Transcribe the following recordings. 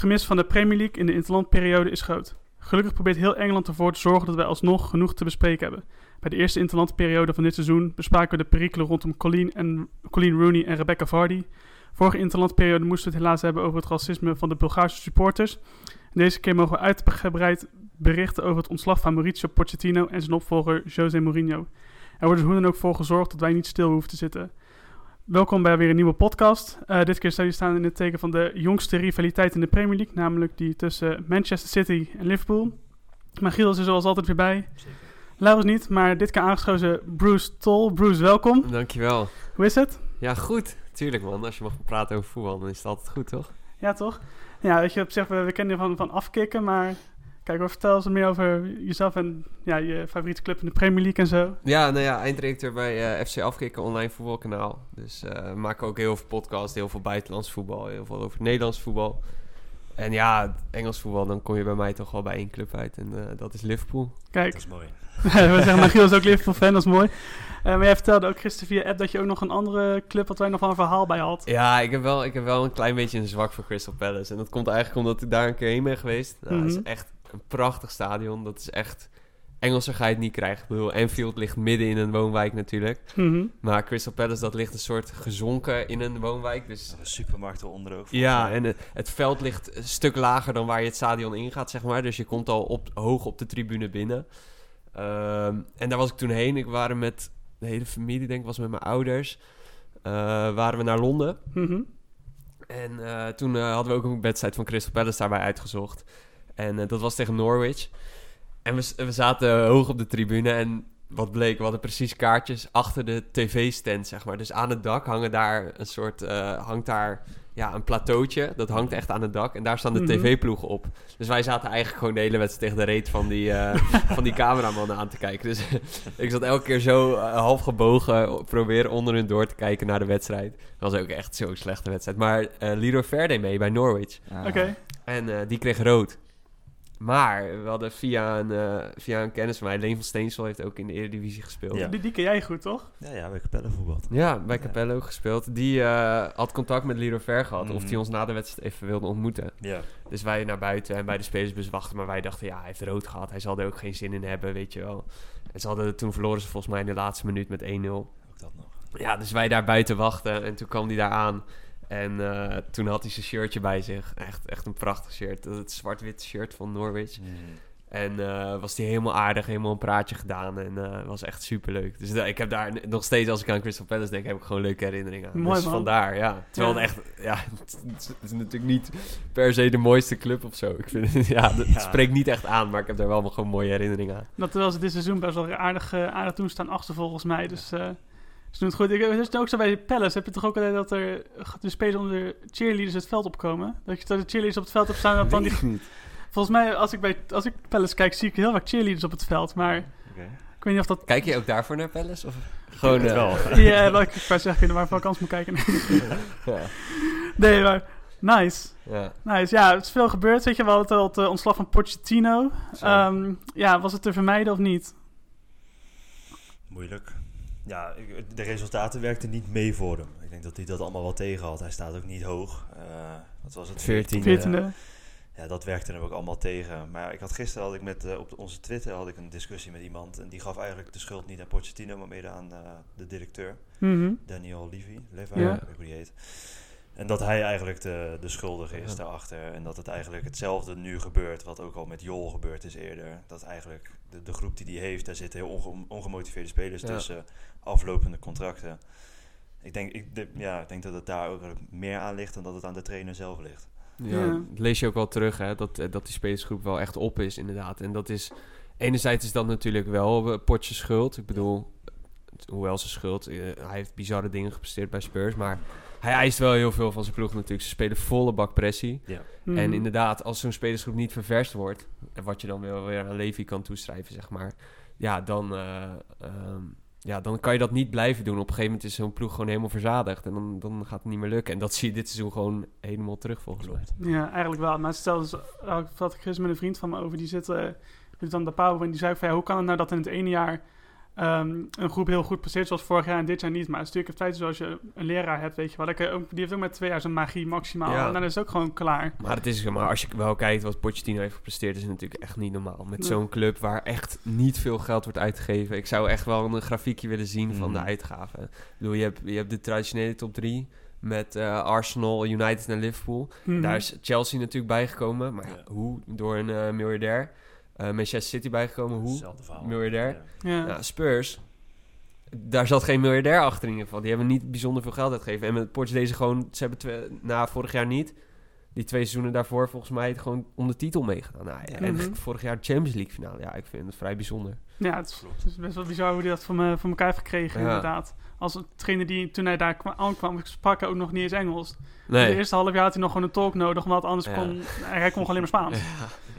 gemis van de Premier League in de interlandperiode is groot. Gelukkig probeert heel Engeland ervoor te zorgen dat wij alsnog genoeg te bespreken hebben. Bij de eerste interlandperiode van dit seizoen bespraken we de perikelen rondom Colleen, en, Colleen Rooney en Rebecca Vardy. Vorige interlandperiode moesten we het helaas hebben over het racisme van de Bulgaarse supporters. Deze keer mogen we uitgebreid berichten over het ontslag van Mauricio Pochettino en zijn opvolger José Mourinho. Er wordt dus hoe dan ook voor gezorgd dat wij niet stil hoeven te zitten. Welkom bij weer een nieuwe podcast. Eh, dit keer zou je staan in het teken van de jongste rivaliteit in de Premier League, namelijk die tussen Manchester City en Liverpool. Maar Giel is er zoals altijd weer bij. Laurens niet, maar dit keer aangeschoven Bruce Toll. Bruce, welkom. Dankjewel. Hoe is het? Ja, goed. Tuurlijk man. Als je mag praten over voetbal, dan is het altijd goed, toch? Ja, toch? Ja, weet je, op zich, we, we kennen je van, van afkicken, maar kijk, vertel eens meer over jezelf en ja, je favoriete club in de Premier League en zo. Ja, nou ja, einddirecteur bij eh, FC Afkikken, online voetbalkanaal. Dus eh, we maken ook heel veel podcasts, heel veel buitenlands voetbal, heel veel over Nederlands voetbal. En ja, Engels voetbal, dan kom je bij mij toch wel bij één club uit en eh, dat is Liverpool. Kijk, Dat is mooi. we zeggen, maar Giel is ook Liverpool-fan, dat is mooi. Eh, maar jij vertelde ook gisteren via app dat je ook nog een andere club had waar je nog wel een verhaal bij had. Ja, ik heb, wel, ik heb wel een klein beetje een zwak voor Crystal Palace. En dat komt eigenlijk omdat ik daar een keer heen ben geweest. Nou, Het Mhm. is echt een prachtig stadion. Dat is echt... Engelser ga je het niet krijgen. Ik bedoel, Anfield ligt midden in een woonwijk natuurlijk. Mhm. Maar Crystal Palace, dat ligt een soort gezonken in een woonwijk. Dus Een supermarkt eronder ook. ja, en het, het veld ligt een stuk lager dan waar je het stadion ingaat, zeg maar. Dus je komt al op, hoog op de tribune binnen. Ehm, en daar was ik toen heen. Ik waren met de hele familie, denk ik, was met mijn ouders. Eh, waren we naar Londen. Mhm. En eh, toen eh, hadden we ook een wedstrijd van Crystal Palace daarbij uitgezocht. En eh, dat was tegen Norwich. En we, we zaten hoog op de tribune en wat bleek, we hadden precies kaartjes achter de tv-stand, zeg maar. Dus aan het dak hangen daar een soort, eh, hangt daar ja, een plateautje. Dat hangt echt aan het dak en daar staan de Mhm. tv-ploegen op. Dus wij zaten eigenlijk gewoon de hele wedstrijd tegen de reet van die, eh, van die cameramannen aan te kijken. Dus ik zat elke keer zo half gebogen, proberen onder hun door te kijken naar de wedstrijd. Dat was ook echt zo'n slechte wedstrijd. Maar eh Leroy Ver deed mee bij Norwich. Oké. En eh, die kreeg rood. Maar we hadden via een, eh, via een kennis van mij, Leen van Steensel heeft ook in de Eredivisie gespeeld. Ja. Ja, Die, die ken jij goed, toch? Ja, ja, bij Capelle voetbal. bij Capello ook gespeeld. Die eh, had contact met Leroy Ver gehad, of Mhm. hij ons na de wedstrijd even wilde ontmoeten. Ja. Dus wij naar buiten en bij de spelersbus wachten. Maar wij dachten, ja, hij heeft rood gehad. Hij zal er ook geen zin in hebben, weet je wel. En ze hadden, toen verloren ze volgens mij in de laatste minuut met 1-0. Ook dat nog. Ja, dus wij daar buiten wachten. En toen kwam hij daar aan. En eh, toen had hij zijn shirtje bij zich. Echt, echt een prachtig shirt. Het zwart-wit shirt van Norwich. En eh, was hij helemaal aardig, helemaal een praatje gedaan. En eh was echt superleuk. Dus da- ik heb daar nog steeds, als ik aan Crystal Palace denk, heb ik gewoon leuke herinneringen aan. Mooi, dus man. vandaar, ja. Terwijl Ja. het echt, ja, het is- het is natuurlijk niet per se de mooiste club of zo. Ik vind het, ja, het Ja. spreekt niet echt aan, maar ik heb daar wel gewoon mooie herinneringen aan. Dat terwijl ze dit seizoen best wel aardig, aardig doen staan achter volgens mij. Dus ze doen het goed. Ik, het is ook zo bij Palace. Heb je toch ook altijd dat er de spelers onder de cheerleaders het veld opkomen? Dat je dat de cheerleaders op het veld hebt staan. Dat dan die, volgens mij, als ik, bij, als ik Palace kijk, zie ik heel vaak cheerleaders op het veld. Maar Oké. ik weet niet of dat... Kijk je ook daarvoor naar Palace? Of gewoon... het eh, wel. Ja, wel, ik wou zeggen, waar ik kans moet kijken. ja. nee, maar nice. ja. Nice. Ja, het is veel gebeurd. Weet je, we hadden het al het eh, ontslag van Pochettino. Ehm, ja, was het te vermijden of niet? Moeilijk. Ja, de resultaten werkten niet mee voor hem. Ik denk dat hij dat allemaal wel tegen had. Hij staat ook niet hoog. Eh, wat was het? 14e. 14e. Ja, dat werkte hem ook allemaal tegen. Maar ik had gisteren had ik met, eh, op onze Twitter had ik een discussie met iemand. En die gaf eigenlijk de schuld niet aan Pochettino, maar meer aan eh, de directeur. Mhm. Daniel Levy. Leva, Ja. ja. ik weet hoe die heet. En dat hij eigenlijk de, de schuldige is Ja. daarachter. En dat het eigenlijk hetzelfde nu gebeurt, wat ook al met Jol gebeurd is eerder. Dat eigenlijk de, de groep die hij heeft, daar zitten heel onge- ongemotiveerde spelers Ja. tussen, aflopende contracten. Ik denk, ik, de- ja, ik denk dat het daar ook meer aan ligt dan dat het aan de trainer zelf ligt. Ja, Ja. dat lees je ook wel terug, hè, dat, eh, dat die spelersgroep wel echt op is, inderdaad. En dat is, enerzijds is dat natuurlijk wel uh, Potje schuld. Ik bedoel, hoewel ze schuld, eh, hij heeft bizarre dingen gepresteerd bij Spurs, maar hij eist wel heel veel van zijn ploeg natuurlijk. Ze spelen volle bak pressie. Mhm. En inderdaad, als zo'n spelersgroep niet ververst wordt, en wat je dan wel weer aan Levi kan toeschrijven, zeg maar, ja, dan, eh, ehm, ja, dan kan je dat niet blijven doen. Op een gegeven moment is zo'n ploeg gewoon helemaal verzadigd en dan, dan gaat het niet meer lukken. En dat zie je dit seizoen gewoon helemaal terug volgens mij. Ja, eigenlijk wel. Maar stel, dus, uh, ik had ik gisteren met een vriend van me over, die zit, eh, doet dan de Pauw en die zei van, ja, hoe kan het nou dat in het ene jaar ehm, een groep heel goed presteert zoals vorig jaar en dit jaar niet? Maar het is natuurlijk in feite zoals je een leraar hebt, weet je wel. Ook- Die heeft ook met twee jaar zijn magie maximaal Ja. en dan is het ook gewoon klaar. Maar het is maar als je wel kijkt wat Pochettino heeft gepresteerd, is het natuurlijk echt niet normaal. Met zo'n club waar echt niet veel geld wordt uitgegeven. Ik zou echt wel een grafiekje willen zien van de Mhm. uitgaven. Ik bedoel, je hebt, je hebt de traditionele top 3 met eh, Arsenal, United en Liverpool. Mhm. Daar is Chelsea natuurlijk bijgekomen. Maar ja, hoe? Door een eh, miljardair. Eh, Manchester City bijgekomen, hoe? Miljardair. Ja. Spurs. Daar zat geen miljardair achter in ieder geval. Die hebben niet bijzonder veel geld uitgegeven. En met Ports deze gewoon... Ze hebben twee, na vorig jaar niet. Die twee seizoenen daarvoor volgens mij het gewoon om de titel meegedaan. Nou, ja, en Mhm. vorig jaar Champions League finale. Ja, ik vind het vrij bijzonder. Ja, het is, het is best wel bizar hoe hij dat voor, me, voor elkaar heeft gekregen, Ja. inderdaad. Als hetgene die toen hij daar kwa- aankwam, sprak hij ook nog niet eens Engels. De Nee. eerste half jaar had hij nog gewoon een tolk nodig, omdat anders Ja. kon... Hij kon gewoon alleen maar Spaans.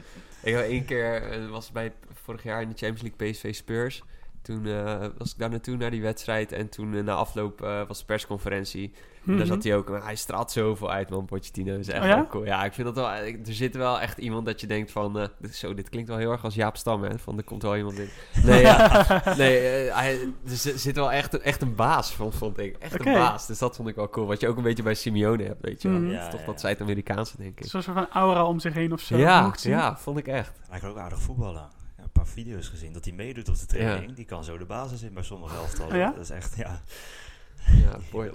Ik heb één keer, eh, was bij vorig jaar in de Champions League PSV Spurs. Toen eh, was ik daar naartoe naar die wedstrijd. En toen eh, na afloop eh, was de persconferentie. En Daar Mhm. zat hij ook. Maar hij straalt zoveel uit, man. Pochettino is echt Oh ja? wel cool. Ja, ik vind dat wel... ik- Er zit wel echt iemand dat je denkt van... eh, dit, zo, dit klinkt wel heel erg als Jaap Stam, hè. Van, er komt wel iemand in. Nee, ja. nee hij, er zi- zit wel echt, echt een baas, vond, vond ik. Echt een baas. Dus dat vond ik wel cool. Wat je ook een beetje bij Simeone hebt, weet je wel. Mhm. Dat is Ja, toch ja, dat. Zuid-Amerikaanse, denk ik. Zo'n soort van aura om zich heen of zo. Ja, ja, vond ik echt. Hij kan ook aardig voetballen. Paar video's gezien dat hij meedoet op de training. Ja. Die kan zo de basis in bij sommige elftallen. Oh ja? Dat is echt, ja. Ja.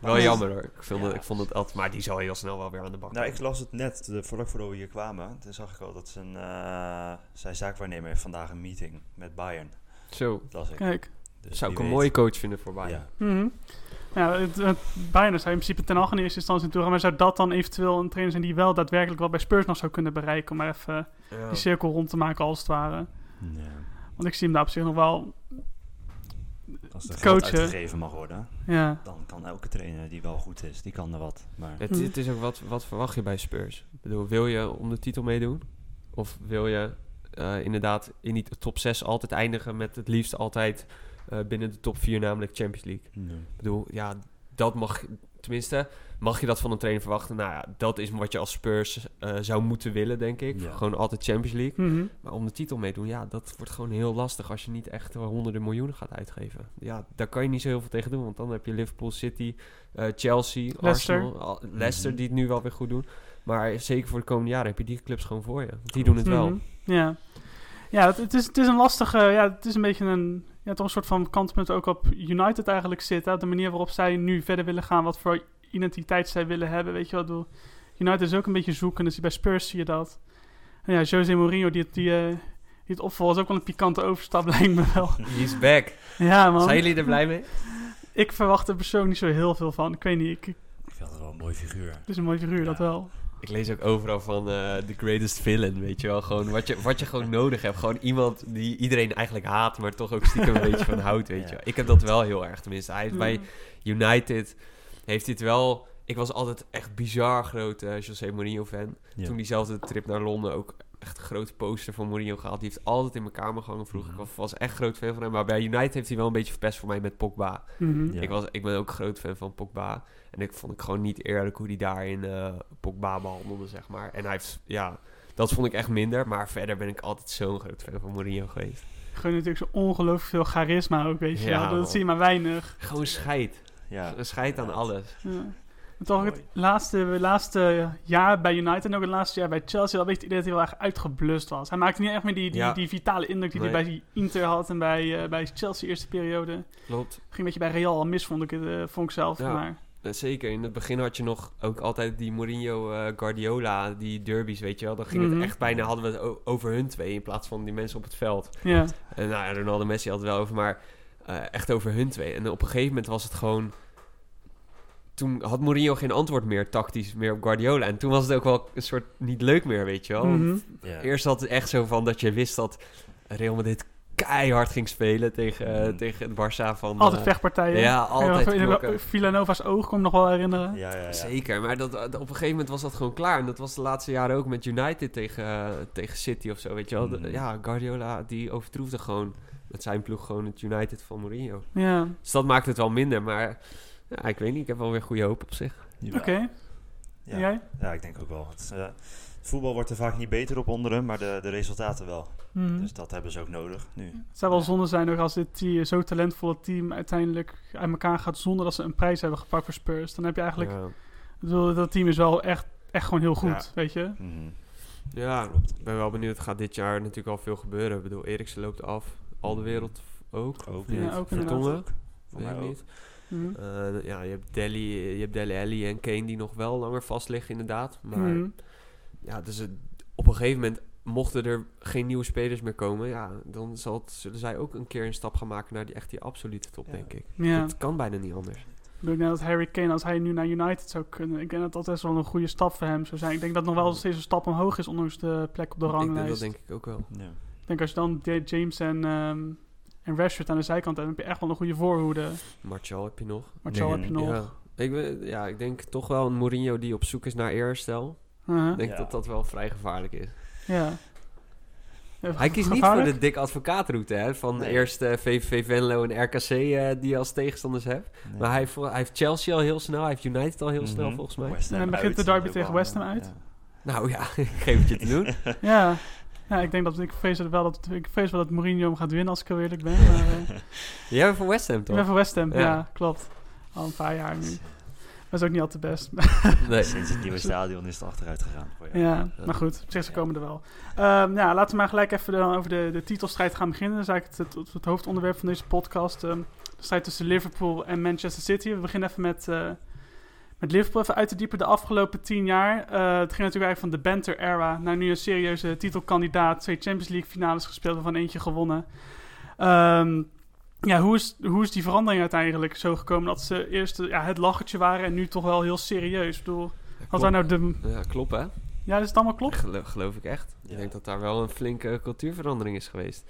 Wel Ja. jammer hoor. Ik, vond Ja. het, ik vond het altijd... Maar die zal heel snel wel weer aan de bak. Nou, ik las het net, de, vlak voordat we hier kwamen. Toen zag ik al dat zijn, eh, zijn zaakwaarnemer heeft vandaag een meeting met Bayern. Zo. Dat las ik. Kijk. Dus Zou ik een weet. mooie coach vinden voor Bayern. Ja. Mhm. Ja, het, het, bijna zou in principe ten algemeen in eerste instantie naartoe gaan. Maar zou dat dan eventueel een trainer zijn die wel daadwerkelijk wel bij Spurs nog zou kunnen bereiken? Om maar even Ja. die cirkel rond te maken als het ware. Ja. Want ik zie hem daar op zich nog wel... Als er Coachen. geld uitgegeven mag worden, Ja, dan kan elke trainer die wel goed is, die kan er wat. Maar Het, het is ook wat, wat verwacht je bij Spurs? Ik bedoel, wil je om de titel meedoen? Of wil je eh, inderdaad in die top 6 altijd eindigen met het liefst altijd eh, binnen de top 4, namelijk Champions League? nee. Ik bedoel, ja, dat mag, tenminste, mag je dat van een trainer verwachten? Nou ja, dat is wat je als Spurs eh, zou moeten willen, denk ik. Ja. Gewoon altijd Champions League. Mhm. Maar om de titel meedoen, ja, dat wordt gewoon heel lastig als je niet echt wel honderden miljoenen gaat uitgeven. Ja, daar kan je niet zo heel veel tegen doen, want dan heb je Liverpool, City, eh, Chelsea, Leicester. Arsenal, al- Leicester Mhm. die het nu wel weer goed doen. Maar zeker voor de komende jaren heb je die clubs gewoon voor je. Want Die doen het wel. Mhm. Ja, ja het, het is, het is een lastige... Ja, het is een beetje een... Ja, toch een soort van kantpunt ook op United eigenlijk zit. Hè? De manier waarop zij nu verder willen gaan. Wat voor identiteit zij willen hebben. Weet je wat ik bedoel? United is ook een beetje zoeken. Dus bij Spurs zie je dat. En ja, Jose Mourinho, die, het- die, eh, die het opvolgt, is ook wel een pikante overstap, lijkt me wel. He's back. Ja, man. Zijn jullie er blij mee? Ik verwacht er persoonlijk niet zo heel veel van. Ik weet niet, ik, ik- Ik vind het wel een mooi figuur. het is een mooi figuur, Ja. dat wel. Ik lees ook overal van eh The Greatest Villain, weet je wel. Gewoon wat je, wat je gewoon nodig hebt. Gewoon iemand die iedereen eigenlijk haat, maar toch ook stiekem een beetje van houdt, weet je wel. Ik heb dat wel heel erg, tenminste. Hij heeft bij Ja. United, heeft hij het wel... Ik was altijd echt bizar groot eh José Mourinho-fan. Ja. Toen diezelfde trip naar Londen ook echt een grote poster van Mourinho gehaald. Die heeft altijd in mijn kamer gehangen vroeger. Mhm. Ik was- echt groot fan van hem. Maar bij United heeft hij wel een beetje verpest voor mij met Pogba. Mhm. Ja. Ik, was, ik ben ook groot fan van Pogba. En ik vond ik gewoon niet eerlijk hoe hij daarin eh Pogba behandelde, zeg maar. En hij heeft, ja, dat vond ik echt minder. Maar verder ben ik altijd zo'n groot fan van Mourinho geweest. Gewoon natuurlijk zo ongelooflijk veel charisma ook, weet je Ja, wel. Dat zie je maar weinig. Gewoon scheid. Ja. Scheid aan alles. Ja. Maar toch het laatste, laatste jaar bij United en ook het laatste jaar bij Chelsea... had ik het idee dat hij wel echt uitgeblust was. Hij maakte niet echt meer die, die, Ja. die vitale indruk die hij bij Inter had... en bij, eh, bij Chelsea eerste periode. Klopt. Ging een beetje bij Real al mis, vond ik, het, eh, vond ik zelf. Ja. Maar Zeker, in het begin had je nog ook altijd die Mourinho, eh, Guardiola, die derbies, weet je wel. Dan ging Mhm. het echt bijna, hadden we het over hun twee in plaats van die mensen op het veld. ja, En nou ja, Ronaldo Messi had het wel over, maar eh, echt over hun twee. En op een gegeven moment was het gewoon... Toen had Mourinho geen antwoord meer, tactisch, meer op Guardiola. En toen was het ook wel een soort niet leuk meer, weet je wel. Mhm. Ja. Eerst had het echt zo van dat je wist dat Real Madrid keihard ging spelen tegen, Mm. tegen het Barça van... Altijd eh, vechtpartijen. ja, altijd knokken. Villanova's oog, kon nog wel herinneren. Ja, ja, ja. Zeker, maar dat, dat- op een gegeven moment was dat gewoon klaar. En dat was de laatste jaren ook met United tegen, eh, tegen City of zo, weet je wel. De- Mm. ja, Guardiola die overtroefde gewoon met zijn ploeg gewoon het United van Mourinho. Ja, Dus dat maakt het wel minder, maar ja, ik weet niet, ik heb wel weer goede hoop op zich. Ja. oké. Ja. Jij? Ja, ik denk ook wel. Het, eh, het voetbal wordt er vaak niet beter op onder hem, maar de, de resultaten wel. Mhm. Dus dat hebben ze ook nodig nu. Het zou wel zonde zijn ook als dit die, zo talentvolle team uiteindelijk uit elkaar gaat zonder dat ze een prijs hebben gepakt voor Spurs. Dan heb je eigenlijk, Ja, ik bedoel, dat team is wel echt, echt gewoon heel goed, Ja. weet je. Mhm. ja ik ben wel benieuwd. Er gaat dit jaar natuurlijk al veel gebeuren. Ik bedoel, Eriksen loopt af. Al de wereld ook. Ook, Ja, niet. ook Vertongen? Voor Weet mij niet. Mhm. Eh, ja, je hebt Delhi, je hebt Dele Alli en Kane die nog wel langer vast liggen inderdaad. Maar Mhm. Ja, dus het, op een gegeven moment, mochten er geen nieuwe spelers meer komen, ja, dan zal het, zullen zij ook een keer een stap gaan maken naar die echt die absolute top, Ja. denk ik. Ja, Dat kan bijna niet anders. ik denk dat Harry Kane, als hij nu naar United zou kunnen, ik denk dat dat best wel een goede stap voor hem zou zijn. Ik denk dat nog wel steeds een stap omhoog is, ondanks de plek op de Ik denk, ranglijst. dat denk ik ook wel. Ja. Ik denk als je dan James en, ehm en Rashford aan de zijkant hebt, dan heb je echt wel een goede voorhoede. Martial heb je nog. Martial Nee, heb je nog. Ja. Ik, ja, ik denk toch wel een Mourinho die op zoek is naar eerherstel. Uh-huh. Ik denk Ja. dat dat wel vrij gevaarlijk is. Ja. Hij kiest niet voor de dik advocaatroute, hè? Van Nee. eerst eh, VVV Venlo en RKC eh, die je als tegenstanders hebt. Nee. Maar hij, hij heeft Chelsea al heel snel, hij heeft United al heel snel Mhm. volgens mij. En dan begint de derby tegen West Ham uit. Ja. Nou ja, ik geef het je te doen. Ja. ja, ik denk dat ik vrees wel dat ik vrees wel dat Mourinho hem gaat winnen als ik heel eerlijk ben. Maar, eh, Jij bent voor West Ham ik toch? ben voor West Ham, ja. Ja. klopt. Al een paar jaar nu. Dat is ook niet al te best. Nee. Sinds het nieuwe stadion is het achteruit gegaan. voor ja, maar goed, op zich ze komen er wel. Ehm, ja, laten we maar gelijk even dan over de, de titelstrijd gaan beginnen. Dat is eigenlijk het, het, het hoofdonderwerp van deze podcast. Ehm, de strijd tussen Liverpool en Manchester City. We beginnen even met, eh, met Liverpool even uit te diepen de afgelopen tien jaar. Eh, het ging natuurlijk eigenlijk van de banter-era naar nu een serieuze titelkandidaat. Twee Champions League finales gespeeld, waarvan eentje gewonnen. Ehm, ja, hoe is, hoe is die verandering uiteindelijk zo gekomen dat ze eerst ja, het lachertje waren en nu toch wel heel serieus? Ik bedoel, had daar nou de... Ja, klopt hè? Ja, is het allemaal klopt? Gelo- geloof ik echt. Ja. Ik denk dat daar wel een flinke cultuurverandering is geweest.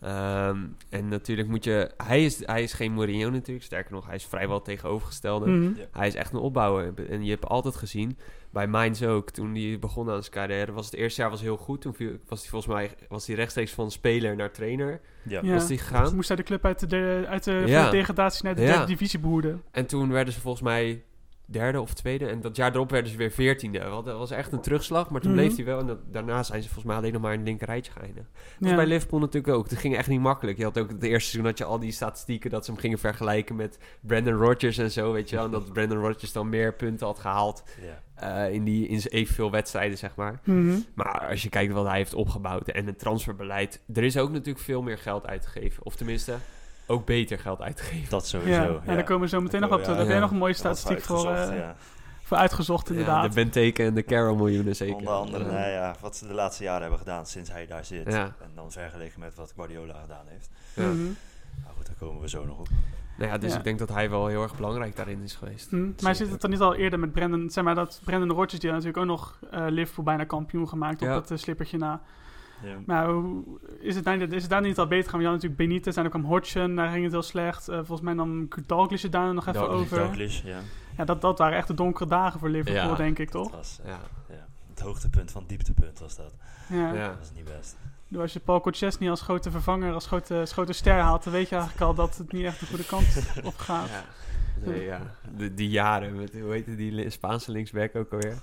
Ehm, en natuurlijk moet je... Hij is, hij is geen Mourinho natuurlijk. Sterker nog, hij is vrijwel tegenovergestelde. Mhm. Hij is echt een opbouwer. En je hebt altijd gezien, bij Mainz ook, toen hij begon aan zijn carrière, was het eerste jaar was heel goed. Toen was hij volgens mij was hij rechtstreeks van speler naar trainer. Ja. Ja. Was hij gegaan. Moest hij de club uit de, de- uit de, Ja. de degradatie naar de Ja. derde divisie behoeden. En toen werden ze volgens mij derde of tweede. En dat jaar erop werden ze weer veertiende. Want Dat was echt een terugslag. Maar toen Mhm. bleef hij wel. En dat- daarna zijn ze volgens mij alleen nog maar in het linkerrijtje geëindigd. Dat was Ja. bij Liverpool natuurlijk ook. Het ging echt niet makkelijk. Je had ook het eerste seizoen had je al die statistieken dat ze hem gingen vergelijken met Brandon Rodgers en zo, weet je wel. En dat Brandon Rodgers dan meer punten had gehaald Ja. eh, in, die, in evenveel wedstrijden, zeg maar. Mhm. Maar als je kijkt wat hij heeft opgebouwd en het transferbeleid, er is ook natuurlijk veel meer geld uitgegeven. Of tenminste, ook beter geld uitgegeven. Dat sowieso. Ja, en daar komen we zo meteen nog op. komen Daar heb jij ja. nog een mooie Dat statistiek is voor, uitgezocht, eh, ja. voor uitgezocht, Ja, inderdaad. de Benteke en de Carroll miljoenen zeker. Onder andere, Ja. nou ja, wat ze de laatste jaren hebben gedaan sinds hij daar zit. Ja. En dan vergeleken met wat Guardiola gedaan heeft. Ja. Nou goed, daar komen we zo nog op. Nou ja, dus Ja. ik denk dat hij wel heel erg belangrijk daarin is geweest. Mhm. Maar zit het dan niet al eerder met Brandon, zeg maar dat Brandon Rodgers, die had natuurlijk ook nog eh, Liverpool bijna kampioen gemaakt op het eh, slippertje na. Ja. Maar is het, daar, is het daar niet al beter gaan? Want je had natuurlijk Benitez en dan kwam Hodgson, daar ging het heel slecht. Eh, volgens mij nam Dalglish het daar nog even Dalglish, over. Douglas, ja. Ja, dat, dat waren echt de donkere dagen voor Liverpool, Ja. denk ik, Dat toch? was Ja, ja, het hoogtepunt van het dieptepunt was dat. Ja. ja. Dat was niet best. Dus Als je Paul Kochesny als grote vervanger, als grote, als grote ster haalt, dan weet je eigenlijk al dat het niet echt de goede kant op gaat. Ja. Nee, ja. De, die jaren met, hoe heette die Spaanse linksback ook alweer?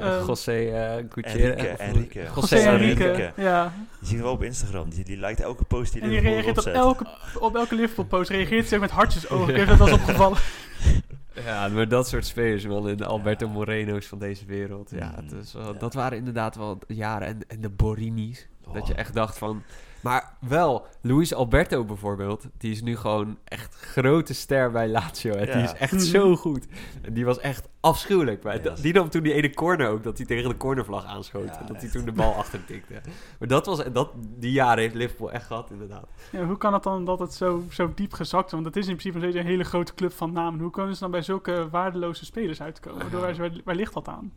Ehm, José eh Gutierrez. Enrique, of- Enrique. José José Enrique, Enrique. ja. Je ziet hem wel op Instagram. Die, die lijkt elke post die En die Liverpool reageert op elke, op elke Liverpool-post, reageert ze met hartjes ogen. Ik heb dat wel eens opgevallen. Ja, maar dat soort spelers, wel in de Alberto Moreno's van deze wereld. Ja, Mm, het is wel, ja. dat waren inderdaad wel jaren. En, en de Borini's. Dat je echt dacht van... Maar wel, Luis Alberto bijvoorbeeld, die is nu gewoon echt grote ster bij Lazio. En die is echt zo goed. En die was echt afschuwelijk. Maar Ja, dat- dat- die nam toen die ene corner ook, dat hij tegen de cornervlag aanschoot. Ja, en dat hij toen de bal achter tikte. Maar dat was, dat, die jaren heeft Liverpool echt gehad, inderdaad. Ja, hoe kan het dan dat het zo, zo diep gezakt is? Want het is in principe nog steeds een hele grote club van namen. Hoe kunnen ze dan bij zulke waardeloze spelers uitkomen? Door waar, waar ligt dat aan?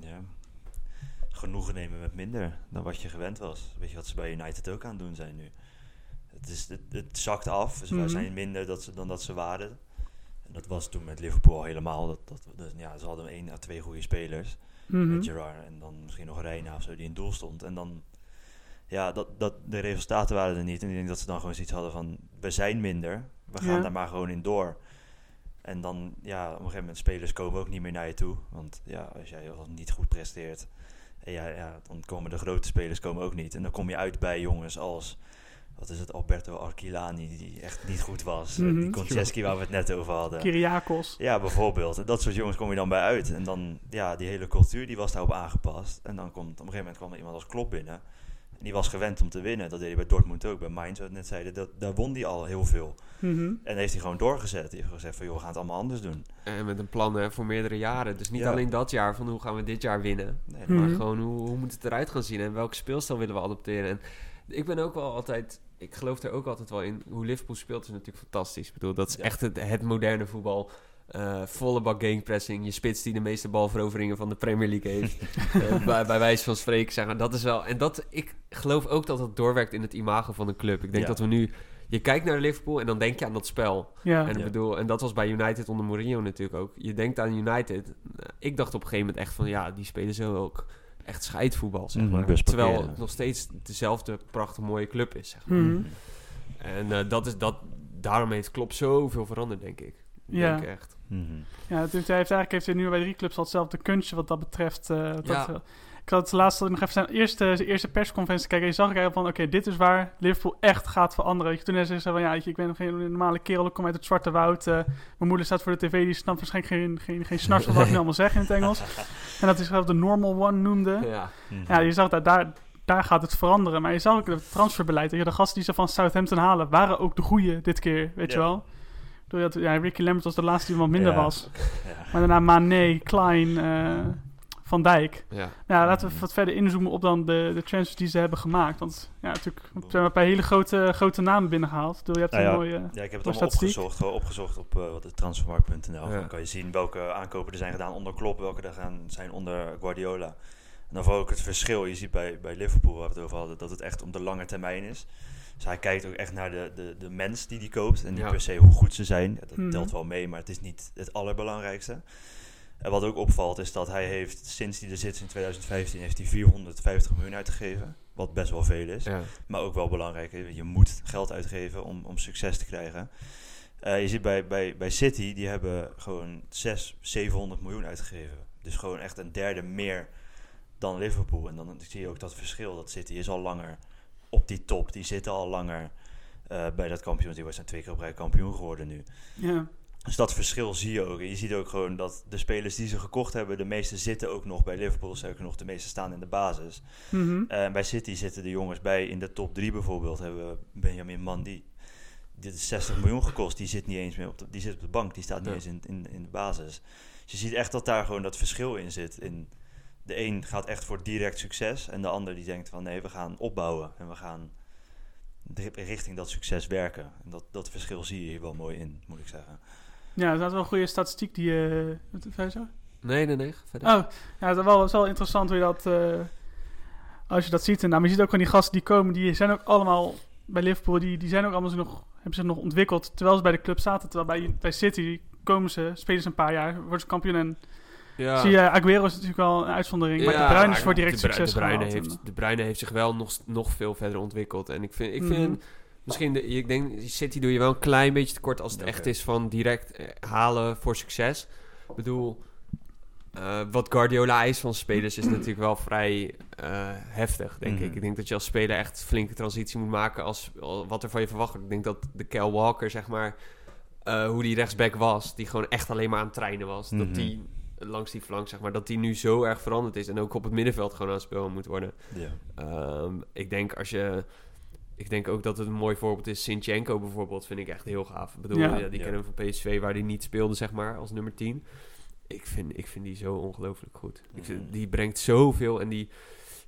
Ja. Genoegen nemen met minder dan wat je gewend was. Weet je wat ze bij United ook aan het doen zijn nu? Het, is, het, het zakt af. Ze Mhm. zijn minder dat ze, dan dat ze waren. En dat was toen met Liverpool al helemaal. Dat, dat, dat- ja, ze hadden één à twee goede spelers. Mhm. Met Gerrard en dan misschien nog Reina of zo die in doel stond. En dan, ja, dat, dat, de resultaten waren er niet. En ik denk dat ze dan gewoon zoiets hadden van, we zijn minder. We gaan Ja. daar maar gewoon in door. En dan, ja, op een gegeven moment spelers komen ook niet meer naar je toe. Want ja, als jij niet goed presteert, ja, ja, dan komen de grote spelers komen ook niet. En dan kom je uit bij jongens als, wat is het, Alberto Archilani, die echt niet goed was. Mhm. Die Konchesky waar we het net over hadden. Kyriakos. Ja, bijvoorbeeld. Dat soort jongens kom je dan bij uit. En dan, ja, die hele cultuur die was daarop aangepast. En dan komt op een gegeven moment kwam er iemand als Klopp binnen. En die was gewend om te winnen. Dat deed hij bij Dortmund ook, bij Mainz, wat we net zeiden. Dat, daar won hij al heel veel. Mhm. En heeft hij gewoon doorgezet. Hij heeft gezegd van, joh, we gaan het allemaal anders doen. En met een plan hè, voor meerdere jaren. Dus niet Ja. alleen dat jaar van hoe gaan we dit jaar winnen. Nee, Mhm. Maar gewoon hoe, hoe moet het eruit gaan zien en welke speelstijl willen we adopteren. En ik ben ook wel altijd, ik geloof er ook altijd wel in. Hoe Liverpool speelt is natuurlijk fantastisch. Ik bedoel, dat is Ja. echt het, het moderne voetbal. Eh, volle bak gegenpressing. Je spits die de meeste balveroveringen van de Premier League heeft. Eh, bij, bij wijze van spreken zeggen. Dat is wel. En dat, ik geloof ook dat dat doorwerkt in het imago van een club. Ik denk Ja. dat we nu. Je kijkt naar Liverpool en dan denk je aan dat spel. Ja. En, ik Ja. bedoel, en dat was bij United onder Mourinho natuurlijk ook. Je denkt aan United. Nou, Ik dacht op een gegeven moment echt van... Ja, die spelen zo ook echt scheidvoetbal, zeg Mhm, maar. Terwijl het nog steeds dezelfde prachtig mooie club is, zeg maar. Mhm. En eh, dat is, dat, daarom heeft Klopp zoveel veranderd, denk ik. Ik Ja. denk echt. Mhm. Ja, het hij heeft eigenlijk heeft hij nu bij drie clubs al hetzelfde kunstje wat dat betreft. eh, wat Ja. dat- ik had het laatst nog even zijn eerste, zijn eerste persconferentie kijken. Je zag ik eigenlijk van, oké, dit is waar Liverpool echt gaat veranderen. Je, toen zei van, ja, je, ik ben nog geen normale kerel, ik kom uit het Zwarte Woud. eh, mijn moeder staat voor de tv, die snapt waarschijnlijk geen, geen, geen snars van wat ik nu allemaal zeg in het Engels. En dat is zelf de normal one noemde. Ja. Mhm. Ja, je zag dat daar, daar gaat het veranderen. Maar je zag ook het transferbeleid. weet je, De gasten die ze van Southampton halen, waren ook de goeie dit keer, weet je wel. Dat, ja, Ricky Lambert was de laatste die wat minder Ja. was. Ja. Maar daarna Mané, Klein, eh, Van Dijk. ja. Ja, laten we wat verder inzoomen op dan de, de transfers die ze hebben gemaakt. Want ja, natuurlijk we hebben een paar hele grote, grote namen binnengehaald. Bedoel, je hebt Nou een ja, mooie... Ja, ik heb het allemaal statistiek. opgezocht. Op uh, wat is transfermarkt.nl. Ja. Dan kan je zien welke aankopen er zijn gedaan onder Klopp, welke er gaan zijn onder Guardiola. En dan vooral ook het verschil. Je ziet bij, bij Liverpool, waar we het over hadden, dat het echt om de lange termijn is. Dus hij kijkt ook echt naar de, de, de mens die die koopt. En niet Ja. per se hoe goed ze zijn. Ja, dat Mhm. telt wel mee, maar het is niet het allerbelangrijkste. En wat ook opvalt is dat hij heeft, sinds hij er zit in 2015, heeft hij 450 miljoen uitgegeven. Wat best wel veel is. ja. Maar ook wel belangrijk, je moet geld uitgeven om, om succes te krijgen. Eh, je ziet bij, bij, bij City, die hebben gewoon 600, 700 miljoen uitgegeven. Dus gewoon echt een derde meer dan Liverpool. En dan zie je ook dat verschil. Dat City is al langer op die top. Die zitten al langer eh, bij dat kampioen. Die zijn twee keer op rij kampioen geworden nu. Ja, Dus dat verschil zie je ook. Je ziet ook gewoon dat de spelers die ze gekocht hebben, de meeste zitten ook nog bij Liverpool. Zeker nog de meeste staan in de basis. Mhm. Bij City zitten de jongens bij. In de top 3 bijvoorbeeld hebben we Benjamin Mandy. Dit is 60 miljoen gekost. Die zit niet eens meer op de, die zit op de bank. Die staat niet Ja. eens in, in, in de basis. Dus je ziet echt dat daar gewoon dat verschil in zit. In, de een gaat echt voor direct succes. En de ander die denkt van nee, we gaan opbouwen. En we gaan ri- richting dat succes werken. En dat, dat verschil zie je hier wel mooi in, moet ik zeggen. ja dat is wel een goede statistiek die... eh je? Nee, nee, nee. Verder. Oh, ja, het is wel, is wel interessant hoe je dat... eh, als je dat ziet. En, nou, maar je ziet ook van die gasten die komen, die zijn ook allemaal bij Liverpool, die, die zijn ook allemaal nog, hebben zich nog ontwikkeld terwijl ze bij de club zaten. Terwijl bij, bij City komen ze, spelen ze een paar jaar, worden ze kampioen en ja. zie je, Aguero is natuurlijk wel een uitzondering, maar Ja, de Bruyne is voor direct de succes de Bruyne, gehaald. heeft, de Bruyne heeft zich wel nog, nog veel verder ontwikkeld. En ik vind, ik vind Mhm. misschien, de, ik denk, City doe je wel een klein beetje tekort als het echt is van direct eh, halen voor succes. Ik bedoel, eh, wat Guardiola eist van spelers is natuurlijk wel vrij eh, heftig, denk Mhm. ik. Ik denk dat je als speler echt een flinke transitie moet maken als al- wat er van je verwacht wordt. Ik denk dat de Kel Walker, zeg maar, eh, hoe die rechtsback was, die gewoon echt alleen maar aan het trainen was. Mhm. Dat die langs die flank, zeg maar, dat die nu zo erg veranderd is en ook op het middenveld gewoon aan het spelen moet worden. Ja. Ehm, ik denk als je. Ik denk ook dat het een mooi voorbeeld is. Sinchenko bijvoorbeeld vind ik echt heel gaaf. Ik bedoel, Ja. ja, die Ja. kennen we van PSV waar hij niet speelde, zeg maar, als nummer 10. Ik vind, ik vind die zo ongelooflijk goed. Ik vind- die brengt zoveel en die,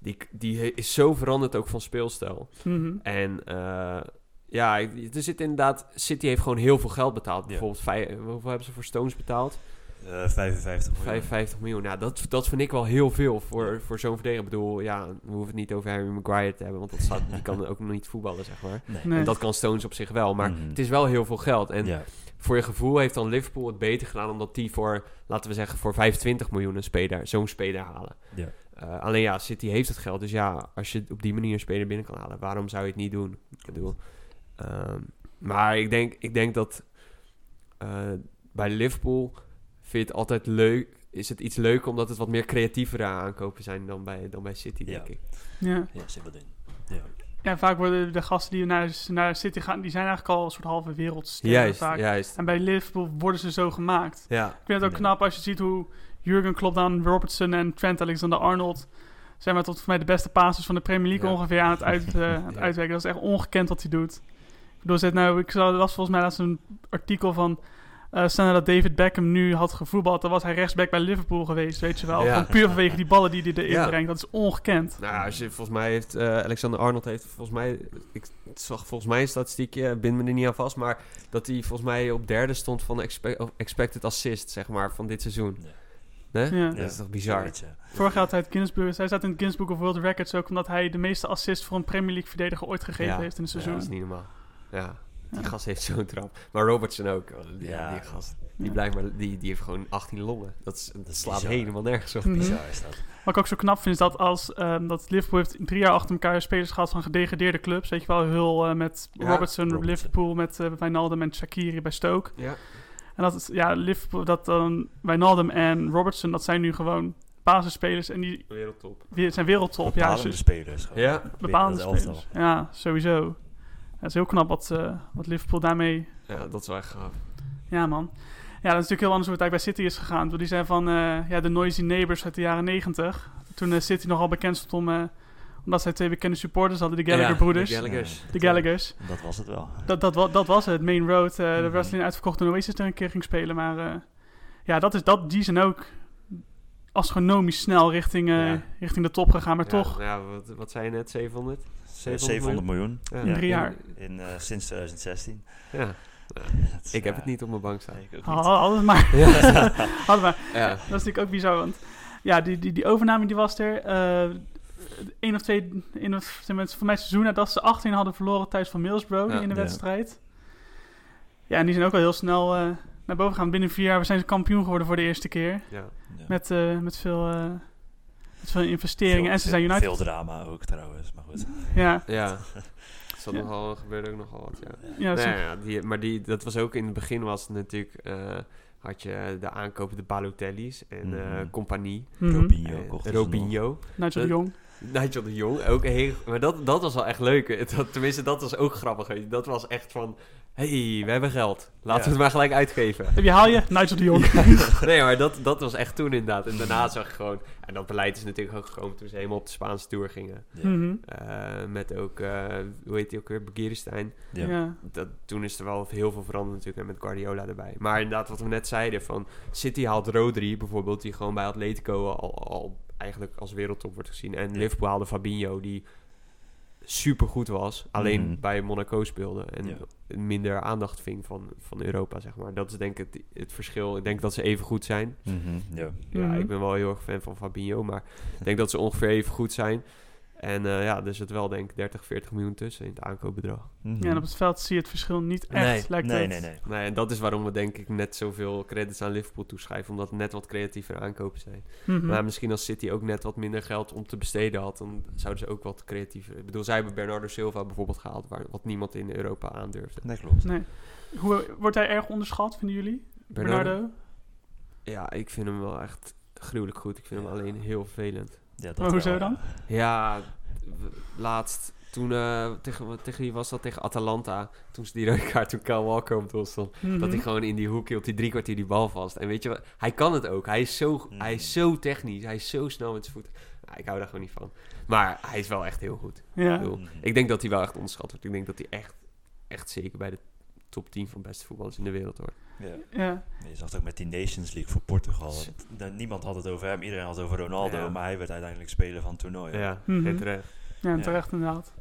die, die is zo veranderd ook van speelstijl. Mhm. En eh, ja, ik- er zit inderdaad... City heeft gewoon heel veel geld betaald. Ja. Bijvoorbeeld, vijf, hoeveel hebben ze voor Stones betaald? Eh, 55 miljoen. 55 miljoen. Nou, dat, dat vind ik wel heel veel voor, voor zo'n verdediger. Ik bedoel, ja, we hoeven het niet over Harry Maguire te hebben, want dat staat, die kan ook nog niet voetballen, zeg maar. Nee. Nee. En dat kan Stones op zich wel, maar Mhm. het is wel heel veel geld. En ja. voor je gevoel heeft dan Liverpool het beter gedaan, omdat die voor, laten we zeggen, voor 25 miljoen een speler, zo'n speler halen. Ja. Eh, alleen ja, City heeft het geld, dus ja, als je op die manier een speler binnen kan halen, waarom zou je het niet doen? Ik bedoel, ehm, maar ik denk, ik denk dat eh, bij Liverpool vind je het altijd leuk, is het iets leuker omdat het wat meer creatievere aankopen zijn dan bij, dan bij City, denk Ja. ik. Ja. Ja, zit wat in. Ja. ja, vaak worden de gasten die naar, naar City gaan, die zijn eigenlijk al een soort halve wereldsterren Juist, vaak. juist. En bij Liverpool worden ze zo gemaakt. Ja, Ik vind het ook Ja. knap als je ziet hoe Jurgen Klopp dan Robertson en Trent Alexander-Arnold zijn maar tot voor mij de beste passes van de Premier League Ja. ongeveer aan het, uit, eh, aan het Ja. uitwerken. Dat is echt ongekend wat hij doet. Ik bedoel, zet nou, ik zag, er was volgens mij laatst een artikel van eh stel nou dat David Beckham nu had gevoetbald, dan was hij rechtsback bij Liverpool geweest, weet je wel. Ja. Puur vanwege die ballen die hij erin Ja. brengt. Dat is ongekend. Nou, als je volgens mij heeft eh, Alexander Arnold heeft volgens mij ik zag volgens mij een statistiekje, bind me er niet aan vast, maar dat hij volgens mij op derde stond van expe- of expected assist zeg maar van dit seizoen. Ja. Nee? Ja. Dat is toch bizar. Vorig jaar had hij het Guinness Book, hij staat in het Guinness Book of World Records ook omdat hij de meeste assists voor een Premier League verdediger ooit gegeven Ja. heeft in een Ja, seizoen. dat is niet normaal. Ja, die Ja. gast heeft zo'n trap. Maar Robertson ook. Oh, Ja, Ja. die gast. Die Ja. blijft maar, die, die heeft gewoon 18 longen. Dat, is, dat is slaat bizar. helemaal nergens op. Mhm. Bizar is dat. Wat ik ook zo knap vind is dat als ehm, dat Liverpool heeft drie jaar achter elkaar spelers gehad van gedegradeerde clubs. Weet je wel, Hull eh, met Ja, Robertson, Robertson. Liverpool met eh Wijnaldum en Shaqiri bij Stoke. Ja. En dat is, ja, Liverpool, dat dan Wijnaldum en Robertson, dat zijn nu gewoon basisspelers en die Wereldtop. die zijn wereldtop. Ja, Bepalende dus spelers. gewoon. Ja. bepalende Binnen het elftal. spelers. Ja, sowieso. Het is heel knap wat, eh, wat Liverpool daarmee Ja, dat is wel echt gaaf. Ja, man. Ja, dat is natuurlijk heel anders hoe het eigenlijk bij City is gegaan. Want Die zijn van eh, ja, de Noisy Neighbors uit de jaren negentig. Toen eh, City nogal bekend stond om... eh, omdat zij twee bekende supporters hadden, de Gallagher-broeders. Ja, de Gallaghers. de Gallaghers. Dat was het wel. Dat, dat, dat was het, Main Road. eh De Mhm. wrestling uitverkocht en Oasis er een keer ging spelen. Maar eh, ja, dat is, dat, die zijn ook astronomisch snel richting, eh, Ja. richting de top gegaan. Maar Ja, toch, Ja, wat, wat zei je net? 700? 700 miljoen. Ja. In drie jaar. In, eh, sinds 2016. Ja. Is, Ik heb het niet op mijn bank staan. nee, ik ook niet. hadden maar. Hadden maar. ja. Dat is natuurlijk ook bizar, want ja, die, die, die overname die was er. eh Eén of twee, in of, voor mij seizoen nadat ze 18 hadden verloren thuis van Middlesbrough Ja. in de Ja. wedstrijd. Ja, en die zijn ook al heel snel eh, naar boven gegaan. Binnen vier jaar zijn ze kampioen geworden voor de eerste keer. ja. Ja. Met, eh, met, veel, eh, met veel investeringen. Veel- en ze zijn United. Veel drama ook trouwens, maar goed. Ja, Ja. Zat Ja. nogal, gebeurde ook nogal wat, ja. ja, Nee, ze- ja, die, maar die, dat was ook in het begin was het natuurlijk... eh, had je de aankoop de Balotelli's en eh Mhm. compagnie. mhm. Robinho en nog. Robinho. Nigel de Jong. Nigel de Jong, ook een heel... Maar dat, dat was wel echt leuk. Dat, tenminste, dat was ook grappig. weet je. Dat was echt van... hey, we hebben geld. Laten we het maar gelijk uitgeven. Wie haal je? Nigel de Jong. nee, maar dat, dat was echt toen inderdaad. En daarna zag je gewoon... En dat beleid is natuurlijk ook gekomen toen ze helemaal op de Spaanse Tour gingen. Ja. Mhm. Eh, met ook, eh, hoe heet die ook weer, Begiristain. Ja. Ja. Dat, toen is er wel heel veel veranderd natuurlijk en met Guardiola erbij. Maar inderdaad, wat we net zeiden, van City haalt Rodri bijvoorbeeld, die gewoon bij Atletico al, al eigenlijk als wereldtop wordt gezien. En Ja. Liverpool haalde Fabinho, die super goed was, alleen Mhm. bij Monaco speelde. En Ja. minder aandacht ving van, van Europa, zeg maar. Dat is denk ik het, het verschil. Ik denk dat ze even goed zijn. Mhm, ja. Ja, Mhm. ik ben wel heel erg fan van Fabinho, maar ik denk dat ze ongeveer even goed zijn. En eh, ja, er zit wel denk ik 30, 40 miljoen tussen in het aankoopbedrag. Mhm. ja, en op het veld zie je het verschil niet echt, Nee. lijkt nee, het. nee, nee. Nee, en dat is waarom we denk ik net zoveel credits aan Liverpool toeschrijven. Omdat het net wat creatiever aankopen zijn. Mhm. Maar misschien als City ook net wat minder geld om te besteden had, dan zouden ze ook wat creatiever... Ik bedoel, zij hebben Bernardo Silva bijvoorbeeld gehaald, waar, wat niemand in Europa aandurfde. Dat klopt. Nee. Hoe, wordt hij erg onderschat, vinden jullie? Bernardo? Ja, ik vind hem wel echt gruwelijk goed. Ik vind hem alleen heel vervelend. Ja, dat Maar hoezo wel, dan? ja. Laatst, toen, eh, tegen, tegen wie was dat? Tegen Atalanta. Toen ze die rode kaart, toen Kyle Walker op doel stond. Mhm. Dat hij gewoon in die hoek hield, die drie kwartier die bal vast. En weet je wat, hij kan het ook. Hij is zo, Mm. hij is zo technisch, hij is zo snel met zijn voeten. Nou, ik hou daar gewoon niet van. Maar hij is wel echt heel goed. Ja. Ik, bedoel, Mhm. ik denk dat hij wel echt onderschat wordt. Ik denk dat hij echt, echt zeker bij de top 10 van beste voetballers in de wereld hoort. Ja. Ja. Je zag het ook met die Nations League voor Portugal. Niemand had het over hem, iedereen had het over Ronaldo, Ja. maar hij werd uiteindelijk speler van het toernooi. Ja, Mhm. terecht. Ja, terecht inderdaad.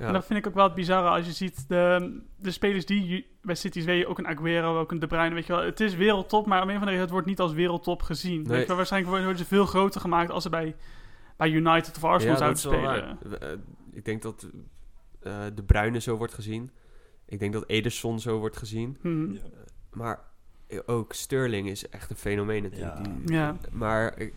Ja. En dat vind ik ook wel het bizarre als je ziet de, de spelers die bij City's weet je ook een Aguero, ook een De Bruyne, weet je wel. Het is wereldtop, maar om een van de reden het wordt niet als wereldtop gezien. Nee. Weet je wel, waarschijnlijk worden ze veel groter gemaakt als ze bij, bij United of Arsenal zouden spelen. Eh, ik denk dat eh, De Bruyne zo wordt gezien. Ik denk dat Ederson zo wordt gezien. Hmm. Ja. Maar ook Sterling is echt een fenomeen natuurlijk. Ja. Die- Ja. Maar ik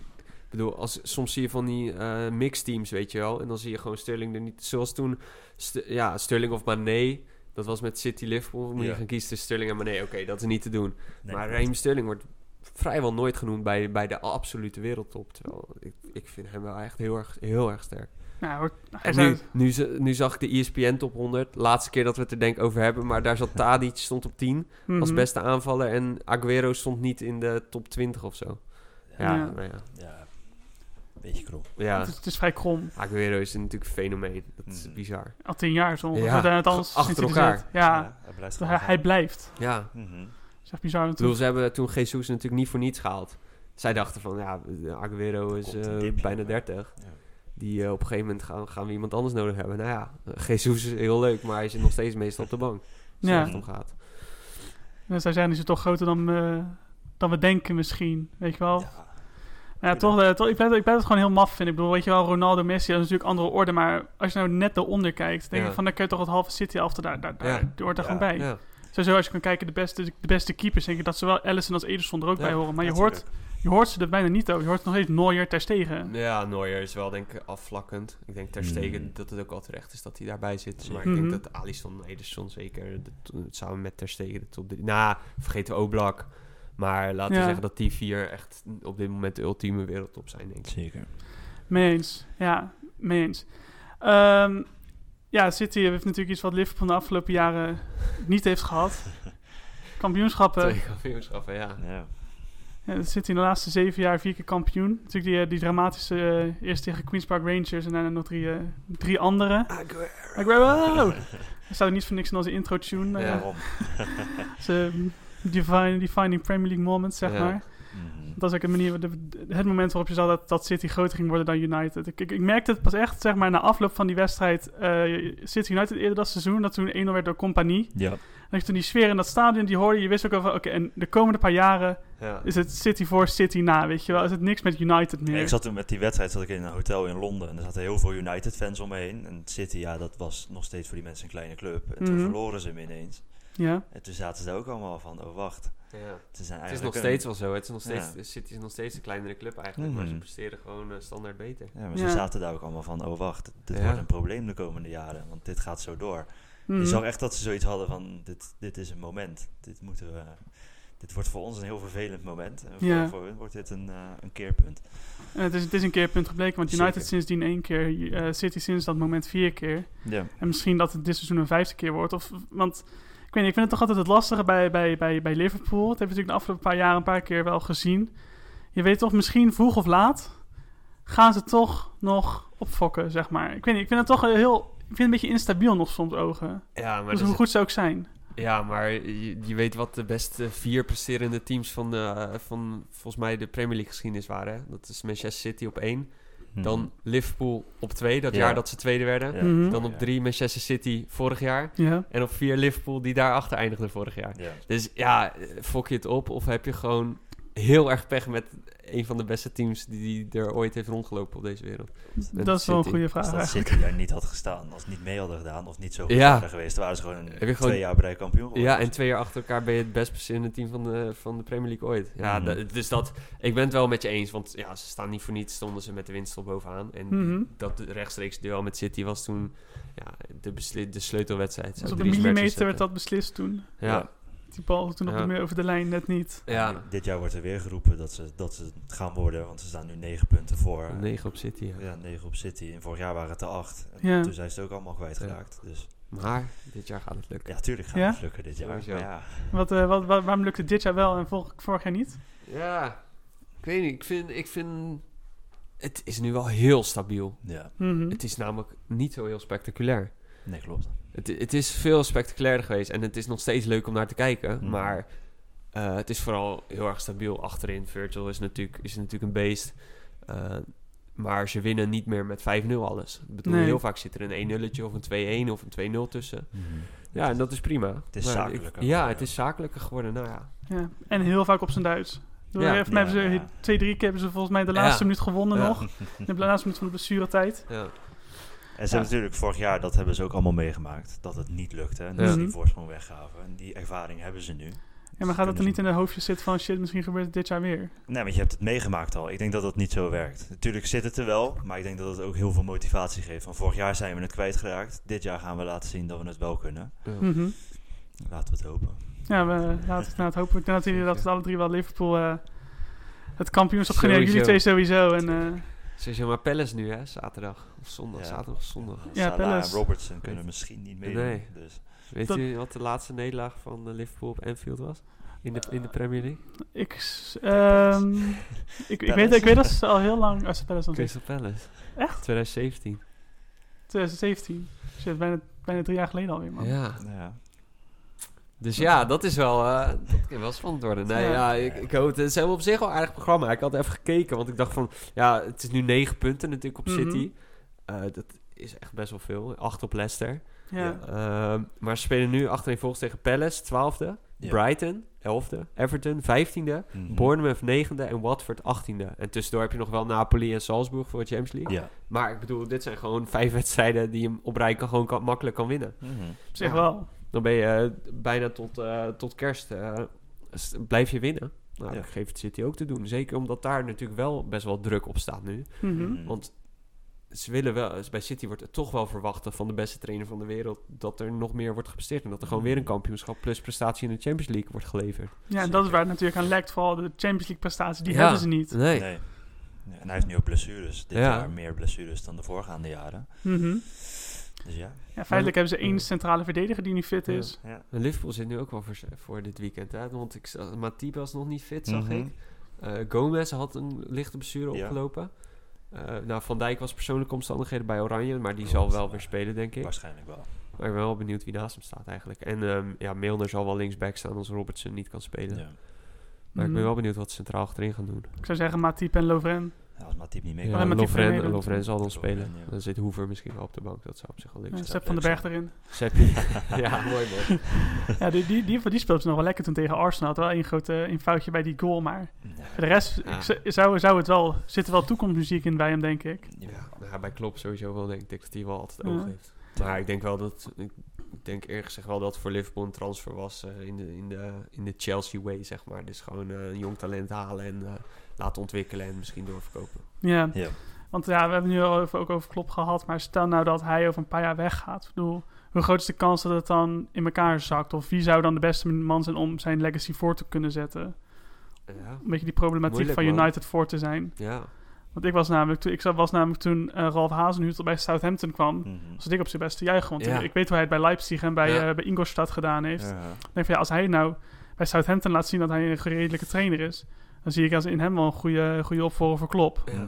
bedoel, als, soms zie je van die eh mixteams, weet je wel. En dan zie je gewoon Sterling er niet... Zoals toen, St- ja, Sterling of Mané... Dat was met City Liverpool. Moet je gaan kiezen tussen Sterling en Mané. Oké, dat is niet te doen. Nee, maar. Raheem Sterling wordt vrijwel nooit genoemd bij, bij de absolute wereldtop. Terwijl ik, ik vind hem wel echt heel erg, heel erg sterk. Nou, nu, nu, zag ik de ESPN top 100. Laatste keer dat we het er denk over hebben. Maar daar zat Tadic stond op 10 als Mhm. beste aanvaller. En Aguero stond niet in de top 20 of zo. Ja, Ja. nou ja. Ja, beetje krom. ja. het, is, het is vrij krom. Aguero is natuurlijk een fenomeen. Dat is Mhm. bizar. Al tien jaar zo. Ja, Ja, althans, achter er elkaar. Ja, hij blijft hij, gewoon hij blijft. Ja. Mhm. Dat is echt bizar. Ik bedoel, natuurlijk. ze hebben toen Jesus natuurlijk niet voor niets gehaald. Zij dachten van, ja, Aguero is eh, dipje, bijna maar- 30. Ja. Die eh, op een gegeven moment gaan, gaan we iemand anders nodig hebben. Nou ja, eh, Jesus is heel leuk, maar hij zit nog steeds meestal op de bank. Als het Ja. echt om gaat. En zij zijn dus toch groter dan, eh, dan we denken misschien. Weet je wel. Ja. Ja, toch, toch, ik, blijf, ik blijf het gewoon heel maf vinden. Ik bedoel, weet je wel, Ronaldo, Messi, dat is natuurlijk andere orde. Maar als je nou net eronder kijkt, denk Ja. ik van, dan kun je toch het halve City af, daar, daar, daar Ja. hoort er gewoon bij. Sowieso, als je kan kijken, de beste, de beste keepers, denk ik dat zowel Allison als Ederson er ook bij horen. Maar je, hoort. Je hoort ze er bijna niet over. Je hoort nog steeds Neuer, Ter Stegen. Ja, Neuer is wel denk ik afvlakkend. Ik denk ter Hmm. Stegen dat het ook wel terecht is dat hij daarbij zit. Maar ik denk Mhm. dat Alisson, Ederson zeker, de, samen met ter Stegen de top drie. Nou, vergeten we Oblak. Maar laten we zeggen dat die vier echt op dit moment de ultieme wereldtop zijn, denk ik. Zeker. Mee eens. Ja, mee eens. Ehm, ja, City heeft natuurlijk iets wat Liverpool de afgelopen jaren niet heeft gehad. Kampioenschappen. Twee kampioenschappen, ja. Ja. Ja, City in de laatste zeven jaar vier keer kampioen. Natuurlijk die, eh, die dramatische eh, eerst tegen Queen's Park Rangers en daarna nog drie, eh, drie andere. Aguero! Er staat ook niet voor niks in onze intro-tune. eh, Ja. Define, defining Premier League moments, zeg Ja. maar. Dat is ook de manier, de, het moment waarop je zag dat, dat City groter ging worden dan United. Ik, ik, ik merkte het pas echt, zeg maar, na afloop van die wedstrijd eh, City United eerder dat seizoen, dat toen 1-0 werd door Compagnie. Ja. En toen die sfeer in dat stadion, die hoorde je, je wist ook al van, oké, en de komende paar jaren Ja. is het City voor City na, weet je wel. Is het niks met United meer. Ik zat toen met die wedstrijd zat ik in een hotel in Londen en er zaten heel veel United-fans om me heen. En City, ja, dat was nog steeds voor die mensen een kleine club. En toen Mhm. verloren ze hem ineens. Ja, En toen zaten ze daar ook allemaal van, oh wacht. Ja. Ze zijn Het is eigenlijk nog een- steeds wel zo. Het is nog steeds, Ja. City is nog steeds een kleinere club eigenlijk, maar ze Mhm. presteren gewoon eh, standaard beter. Ja, maar Ja. ze zaten daar ook allemaal van, oh wacht, dit Ja. wordt een probleem de komende jaren. Want dit gaat zo door. Mhm. Je zag echt dat ze zoiets hadden van, dit, dit is een moment. Dit moeten we... Dit wordt voor ons een heel vervelend moment. En voor, Ja. voor hun wordt dit een, eh, een keerpunt. En het, is, het is een keer punt gebleken, want United Zeker. sindsdien één keer, eh, City sinds dat moment vier keer. Ja. En misschien dat het dit seizoen een vijfde keer wordt. Of, want weet niet, ik vind het toch altijd het lastige bij, bij, bij, bij Liverpool. Dat hebben we natuurlijk de afgelopen paar jaar een paar keer wel gezien. Je weet toch, misschien vroeg of laat gaan ze toch nog opfokken, zeg maar. Ik weet niet, ik vind het toch heel... Ik vind het een beetje instabiel nog soms ogen. Ja, maar Dus hoe goed ze ook zijn. Ja, maar je, je weet wat de beste vier presterende teams van, de, van volgens mij de Premier League geschiedenis waren. Hè? Dat is Manchester City op één. Dan Liverpool op twee, dat Mhm. Ja. jaar dat ze tweede werden. Ja. Mhm. Dan op drie Manchester City vorig jaar. Ja. En op vier Liverpool die daarachter eindigde vorig jaar. Ja. Dus ja, fok je het op of heb je gewoon heel erg pech met een van de beste teams die, die er ooit heeft rondgelopen op deze wereld. Met Dat is wel een goede vraag Als dat eigenlijk. City daar niet had gestaan, als niet mee hadden gedaan of niet zo goed Ja. waren geweest, dan waren ze gewoon, Heb je gewoon- twee jaar bij kampioen geworden. Ja, en twee jaar achter elkaar ben je het best presterende team van de, van de Premier League ooit. Ja, Mhm. dus dat, ik ben het wel met je eens, want ja, ze staan niet voor niets, stonden ze met de winst op bovenaan. En Mhm. dat rechtstreeks duel met City was toen ja, de, de sleutelwedstrijd. Dus op Mertens millimeter werd dat beslist toen. Ja, Die bal toen nog Ja. meer over de lijn, net niet. ja. Dit jaar wordt er weer geroepen dat ze, dat ze het gaan worden, want ze staan nu negen punten voor. 9 op City. Ja. Ja, negen op City. En vorig jaar waren het er acht. En Ja. toen zijn ze het ook allemaal kwijtgeraakt. Dus Maar dit jaar gaat het lukken. ja, tuurlijk gaat Ja? het lukken dit jaar. Ja, Wat, eh, wat, wat- waarom lukte dit jaar wel en vorig, vorig jaar niet? Ja, ik weet niet. Ik vind, ik vind het is nu wel heel stabiel. ja. Mhm. Het is namelijk niet zo heel spectaculair. nee, klopt. Het, het is veel spectaculairder geweest en het is nog steeds leuk om naar te kijken. Mhm. Maar eh, het is vooral heel erg stabiel achterin. Virgil is natuurlijk, is natuurlijk een beest. Eh, Maar ze winnen niet meer met 5-0 alles. Ik bedoel, Nee. heel vaak zit er een 1-nulletje of een 2-1 of een 2-0 tussen. Mhm. Ja, en dat is prima. Het is Maar ik- zakelijker ja, het is zakelijker geworden. Nou ja, Ja. En heel vaak op zijn Duits. Door Ja. even, mij Ja, hebben ze ja. twee, drie keer hebben ze volgens mij de laatste Ja. minuut gewonnen Ja. nog. De laatste minuut van de blessuretijd. ja. En ze hebben natuurlijk vorig jaar, dat hebben ze ook allemaal meegemaakt, dat het niet lukte. En ze die voorsprong weggaven. En die ervaring hebben ze nu. Ja, maar gaat het er niet in de hoofdjes zitten van shit, misschien gebeurt het dit jaar weer? Nee, want je hebt het meegemaakt al. Ik denk dat dat niet zo werkt. Natuurlijk zit het er wel, maar ik denk dat het ook heel veel motivatie geeft. Van vorig jaar zijn we het kwijtgeraakt. Dit jaar gaan we laten zien dat we het wel kunnen. Ja. Mhm. Laten we het hopen. Ja, we laten het, nou, het hopen. Ik denk dat jullie dat we alle drie wel Liverpool eh, het kampioenschap gaan. Jullie twee Sowieso. sowieso. En, eh, Sowieso maar Palace nu, hè? Zaterdag of zondag. Ja. Zaterdag of zondag. Ja, Salah Palace. en Robertson kunnen misschien niet meedoen. Nee. Dus. Weet Dat- u wat de laatste nederlaag van eh, Liverpool op Anfield was? In de, in de Premier League? ik, ehm, ik, ik, weet, ik weet dat ze al heel lang als Palace Crystal Palace. Echt? 2017. 2017. Shit, bijna, bijna drie jaar geleden alweer, man. Ja. Ja. Dus ja, dat is wel, eh, dat kan wel spannend worden. Nee, Ja. ja, ik, ik hoop het. Ze hebben op zich wel een aardig programma. Ik had even gekeken, want ik dacht van, ja, het is nu negen punten natuurlijk op Mhm. City. Eh, dat is echt best wel veel. Acht op Leicester. Ja. Ehm, maar ze spelen nu achtereenvolgens tegen Palace, twaalfde. Ja. Brighton, elfde. Everton, vijftiende. Mhm. Bournemouth, negende. En Watford, achttiende. En tussendoor heb je nog wel Napoli en Salzburg voor de Champions League. Ja. Maar ik bedoel, dit zijn gewoon vijf wedstrijden die je op rij kan, gewoon kan, makkelijk kan winnen. Mhm. Op zich wel. Dan ben je eh, bijna tot, eh, tot kerst, eh, blijf je winnen. Nou, Ja. dat geeft het City ook te doen. Zeker omdat daar natuurlijk wel best wel druk op staat nu. Mhm. Mhm. Want ze willen wel, bij City wordt het toch wel verwacht van de beste trainer van de wereld dat er nog meer wordt gepresteerd. En dat er gewoon weer een kampioenschap plus prestatie in de Champions League wordt geleverd. Ja, en dat is waar het natuurlijk aan lekt. Vooral de Champions League prestatie, die Ja. hebben ze niet. Nee. Nee. En hij heeft nu ook blessures. Dit Ja. jaar meer blessures dan de voorgaande jaren. Mhm. Dus ja. Ja, feitelijk hebben ze één centrale verdediger die niet fit Ja. is. ja. En Liverpool zit nu ook wel voor, voor dit weekend. Hè? Want ik, zag- Matip was nog niet fit, zag Mhm. ik. Eh, Gomez had een lichte blessure Ja. opgelopen. Eh, nou, Van Dijk was persoonlijke omstandigheden bij Oranje, maar die Klopt, zal wel ja. weer spelen, denk ik. Waarschijnlijk wel. Maar ik ben wel benieuwd wie naast hem staat eigenlijk. En ehm, ja, Milner zal wel linksback staan als Robertson niet kan spelen. Ja. Maar ik ben Mhm. wel benieuwd wat ze centraal achterin gaan doen. Ik zou zeggen Matip en Lovren. Ja, als Matip niet mee Ja, kan. met die Lovren. Lovren zal dan Lovren, spelen. ja. Dan zit Hoever misschien wel op de bank. Dat zou op zich wel leuk Uh, zijn. Sepp van den Berg erin. Seppi. ja, mooi man. Ja, die, die, die, ze nog wel lekker toen tegen Arsenal. Had wel een groot eh, een foutje bij die goal, maar voor de rest Ja. ik zou, zou het wel, zit er wel toekomstmuziek in bij hem, denk ik. Ja. Ja, bij Klopp sowieso wel denk ik dat hij wel altijd Ja. oog heeft. Maar ik denk wel dat, ik ik denk eerlijk gezegd wel dat voor Liverpool een transfer was eh, in, de, in, de, in de Chelsea way, zeg maar. Dus gewoon eh, een jong talent halen en eh, laten ontwikkelen en misschien doorverkopen. Ja, Ja. want ja, we hebben nu al over, ook over Klop gehad, maar stel nou dat hij over een paar jaar weggaat. Ik bedoel, hoe groot is de kans dat het dan in elkaar zakt? Of wie zou dan de beste man zijn om zijn legacy voor te kunnen zetten? Ja, Een beetje die problematiek Moeilijk, van man. United voor te zijn. ja. Want ik was namelijk, toen, ik was namelijk toen eh Ralf Hazenhutel bij Southampton kwam, Mhm. was ik op zijn beste juichen. Want Ja. ik, ik weet hoe hij het bij Leipzig en bij, Ja. eh, bij Ingolstadt gedaan heeft. Ja. Ik denk van ja, als hij nou bij Southampton laat zien dat hij een redelijke trainer is, dan zie ik als in hem wel een goede, goede opvolger voor Klopp. Ja. Mhm.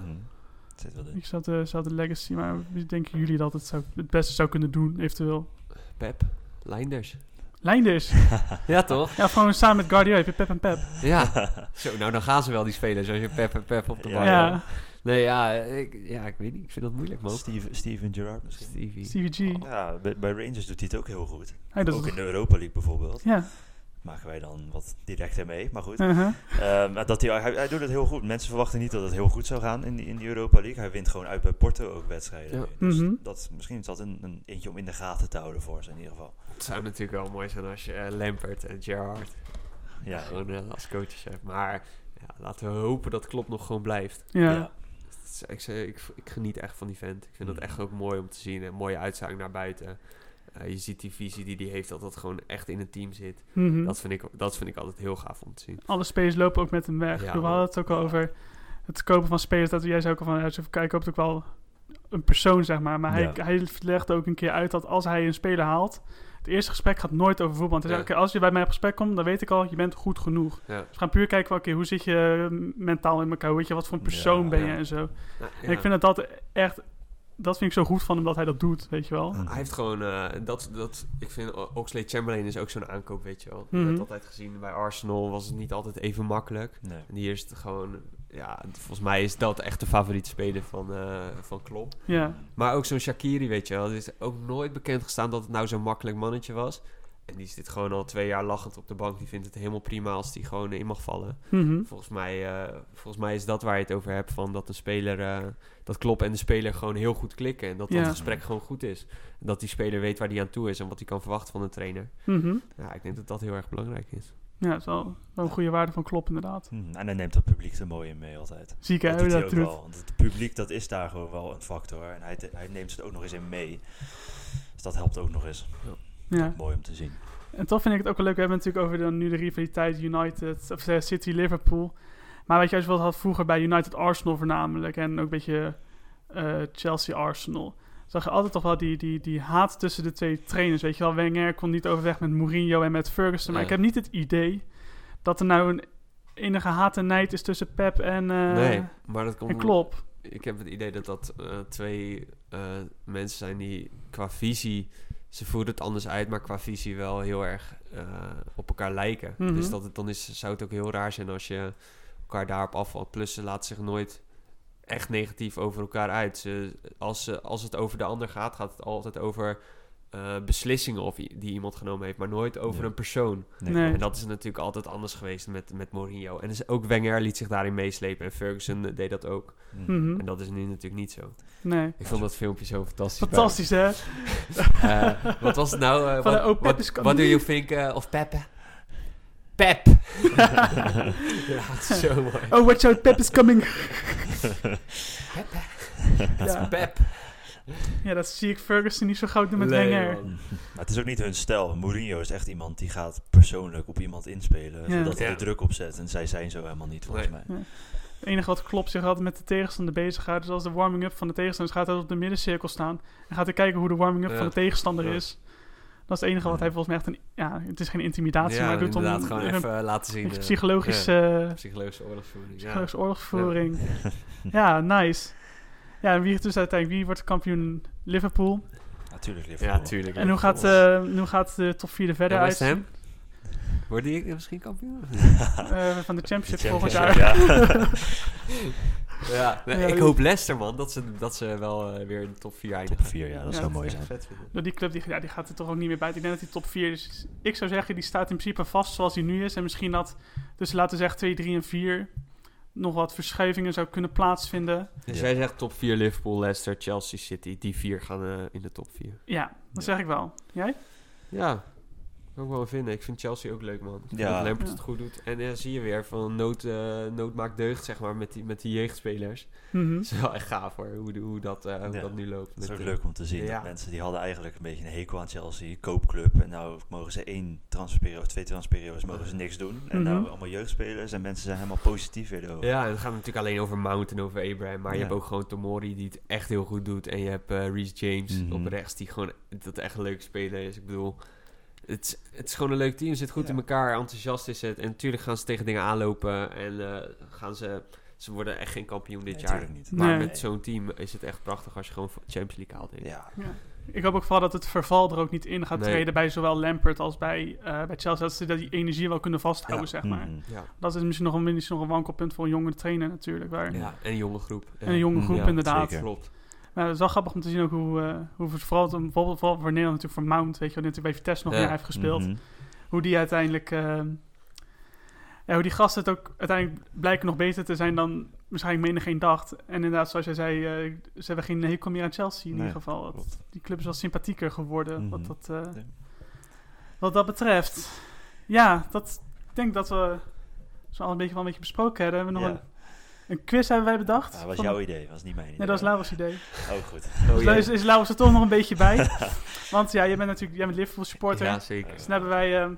Zit wel in. Ik zat de, zat de legacy, maar wie denken jullie dat het zou, het beste zou kunnen doen, eventueel? Pep, Leinders. Leinders. Ja, toch? ja, gewoon samen met Guardiola heb je Pep en Pep. Ja. Zo, nou dan gaan ze wel die spelen, zoals je Pep en Pep op de bank. Ja, Nee, ja ik, ja, ik weet niet. Ik vind dat moeilijk, man. Steven, Steven Gerrard misschien. Stevie. Stevie G. Ja, bij, bij Rangers doet hij het ook heel goed. Hij ook in de Europa League bijvoorbeeld. Ja. Maken wij dan wat directer mee, maar goed. uh-huh. Ehm, maar dat hij, hij, hij doet het heel goed. Mensen verwachten niet dat het heel goed zou gaan in die, in die Europa League. Hij wint gewoon uit bij Porto ook wedstrijden. Ja. Dus Mhm. dat, misschien is dat een, een eentje om in de gaten te houden voor ze in ieder geval. Het zou natuurlijk wel mooi zijn als je eh, Lampert en Gerrard Ja, gewoon eh, als coaches hebt. Maar ja, laten we hopen dat Klopp nog gewoon blijft. Ja. Ik, ik, ik geniet echt van die vent. Ik vind dat Mm. echt ook mooi om te zien. Een mooie uitstraling naar buiten. Eh, je ziet die visie die hij heeft, dat dat gewoon echt in het team zit. Mhm. Dat, vind ik, dat vind ik altijd heel gaaf om te zien. Alle spelers lopen ook met hem weg. Ja, we hadden het ook al over het kopen van spelers. Dat jij zei ook al van, ja, kijk, ik hoop ook wel een persoon, zeg maar. Maar hij, Ja. hij legde ook een keer uit dat als hij een speler haalt, het eerste gesprek gaat nooit over voetbal. Want hij zei, als je bij mij op gesprek komt, dan weet ik al, je bent goed genoeg. Ja. Dus we gaan puur kijken, oké, hoe zit je eh, mentaal in elkaar? Weet je, wat voor een persoon Ja, ben je en zo. En ik vind dat dat echt, dat vind ik zo goed van hem dat hij dat doet, weet je wel. Mhm. Hij heeft gewoon, eh, dat, dat, ik vind O- Oxlade Chamberlain is ook zo'n aankoop, weet je wel. Je Mhm. hebt altijd gezien, bij Arsenal was het niet altijd even makkelijk. Nee. En hier is het gewoon ja, volgens mij is dat echt de favoriete speler van, eh van Klopp. Ja, Maar ook zo'n Shakiri, weet je wel. Het is ook nooit bekend gestaan dat het nou zo'n makkelijk mannetje was. En die zit gewoon al twee jaar lachend op de bank. Die vindt het helemaal prima als die gewoon in mag vallen. Mhm. Volgens mij, eh, volgens mij is dat waar je het over hebt. Van dat de speler, eh, dat Klopp en de speler gewoon heel goed klikken. En dat Ja. dat gesprek gewoon goed is. En dat die speler weet waar hij aan toe is en wat hij kan verwachten van een trainer. Mhm. Ja, ik denk dat dat heel erg belangrijk is. Ja, dat is wel, wel een goede waarde van Klop inderdaad. Hm, En hij neemt dat publiek er mooi in mee altijd. Ziek hè, Dat doet dat ook wel. Want het publiek, dat is daar gewoon wel een factor. En hij, hij neemt het ook nog eens in mee. Dus dat helpt ook nog eens. Ja. Mooi om te zien. En toch vind ik het ook wel leuk. We hebben het natuurlijk over dan nu de rivaliteit United of eh, City Liverpool. Maar wat je wel had vroeger bij United Arsenal voornamelijk en ook een beetje eh, Chelsea Arsenal. Zag je altijd toch wel die, die, die haat tussen de twee trainers. Weet je wel, Wenger kon niet overweg met Mourinho en met Ferguson. Maar Ja. ik heb niet het idee dat er nou een enige haat en nijd is tussen Pep en, eh nee, maar dat komt... en Klopp. Ik heb het idee dat dat twee mensen zijn die qua visie... Ze voeren het anders uit, maar qua visie wel heel erg eh, op elkaar lijken. Mhm. Dus dat het, dan is, zou het ook heel raar zijn als je elkaar daarop afvalt. Plus ze laten zich nooit echt negatief over elkaar uit. Ze, als, ze, als het over de ander gaat, gaat het altijd over eh, beslissingen of die iemand genomen heeft, maar nooit over een persoon. Nee. En dat is natuurlijk altijd anders geweest met, met Mourinho. En dus ook Wenger liet zich daarin meeslepen en Ferguson eh, deed dat ook. Hm. Mhm. En dat is nu natuurlijk niet zo. Nee. Ik vond dat filmpje zo fantastisch. Fantastisch hè? Eh, wat was het nou? eh, Van, oh, Pep is what do you think eh, of Pepe? Pep. ja, het is zo mooi. Oh, watch out, Pep is coming. Dat is ja. Pep. Ja, dat zie ik Ferguson niet zo gauw doen met Nee, Wenger. man. Maar het is ook niet hun stijl. Mourinho is echt iemand die gaat persoonlijk op iemand inspelen. Ja. Zodat hij Ja. er druk op zet. En zij zijn zo helemaal niet, volgens Nee. mij. Het enige wat klopt zich altijd met de tegenstander bezighoudt. Dus als de warming-up van de tegenstander is, gaat hij op de middencirkel staan. En gaat hij kijken hoe de warming-up Ja. van de tegenstander Ja. is. Dat is het enige wat hij volgens mij echt een... Ja, het is geen intimidatie, ja, maar hij doet om inderdaad, gewoon een, even eh, laten zien. een eh, psychologische, ja, psychologische oorlogsvoering. Ja. psychologische oorlogsvoering. Ja. nice. Ja, en wie dus uiteindelijk? Wie wordt kampioen? Liverpool. Natuurlijk, Liverpool. Ja, tuurlijk. En hoe gaat, eh, hoe gaat de top 4 er verder Ja, uit? Ham? Wordt die misschien kampioen? Eh, van de De Championship volgend jaar. ja. ja, nee, Ja, ik hoop Leicester, man. Dat ze, dat ze wel eh, weer in de top 4 eindigen. Top 4, ja, dat Ja, zou mooi zijn. Vet vinden. Die club die, ja, die gaat er toch ook niet meer bij. Ik denk dat die top 4 is. Ik zou zeggen, die staat in principe vast zoals die nu is. En misschien dat, dus laten we zeggen 2, 3 en 4 nog wat verschuivingen zou kunnen plaatsvinden. Dus Ja. jij zegt top 4 Liverpool, Leicester, Chelsea, City. Die vier gaan eh, in de top 4. Ja, dat Ja. zeg ik wel. Jij? Ja, kan ik wel vinden. Ik vind Chelsea ook leuk, man. Ja. dat Lampard Ja. het goed doet. En ja, zie je weer van nood, eh, nood maakt deugd, zeg maar, met die, met die jeugdspelers. Mhm. Het is wel echt gaaf, hoor, hoe, hoe, dat, eh, hoe Ja. dat nu loopt. Het is ook de- leuk om te zien. Ja. Dat mensen die hadden eigenlijk een beetje een hekel aan Chelsea, koopclub. En nou mogen ze één transferperiode, twee transferperiodes, mogen ze niks doen. En Mhm. nou allemaal jeugdspelers en mensen zijn helemaal positief weer erover. Ja, en het gaat natuurlijk alleen over Mount en over Abraham. Maar je hebt ook gewoon Tomori die het echt heel goed doet. En je hebt eh Reece James Mhm. op rechts die gewoon dat echt een leuke speler is. Ik bedoel, het, is- het is gewoon een leuk team. Zit goed Ja. in elkaar, enthousiast is het. En natuurlijk gaan ze tegen dingen aanlopen. En eh, gaan ze, ze worden echt geen kampioen dit Nee, jaar. natuurlijk niet. Maar Nee. met zo'n team is het echt prachtig als je gewoon Champions League haalt. denk ik. Ja, Ik hoop ook vooral dat het verval er ook niet in gaat Nee. treden bij zowel Lampert als bij, eh, bij Chelsea. Dat ze dat die energie wel kunnen vasthouden, Ja. zeg maar. Mhm. Ja. Dat is misschien nog een, misschien nog een wankelpunt voor een jonge trainer natuurlijk. Waar, Ja, en een jonge groep. Ja. En een jonge groep ja, inderdaad. zeker. Klopt. Maar het is wel grappig om te zien ook hoe, eh hoe het vooral, bijvoorbeeld vooral voor Nederland natuurlijk voor Mount, weet je, wat natuurlijk bij Vitesse nog meer heeft gespeeld. Mhm. Hoe die uiteindelijk, eh, ja, hoe die gasten het ook uiteindelijk blijken nog beter te zijn dan waarschijnlijk menigeen dacht. En inderdaad, zoals jij zei, eh, ze hebben geen hekel meer aan Chelsea in Nee, ieder geval. Die club is wel sympathieker geworden, wat, Mhm. dat, eh, Ja. wat dat betreft. Ja, dat, ik denk dat we zo al een beetje wel een beetje besproken hebben. Hebben we nog Ja. een, een quiz hebben wij bedacht. Ja, dat was Van- jouw idee, was niet mijn idee. Nee, dat was Laura's idee. Oh, goed. Oh, Dus is, is Laurens er toch nog een beetje bij. Want ja, jij bent natuurlijk jij bent Liverpool supporter. Ja, zeker. Dus dan hebben wij eh, een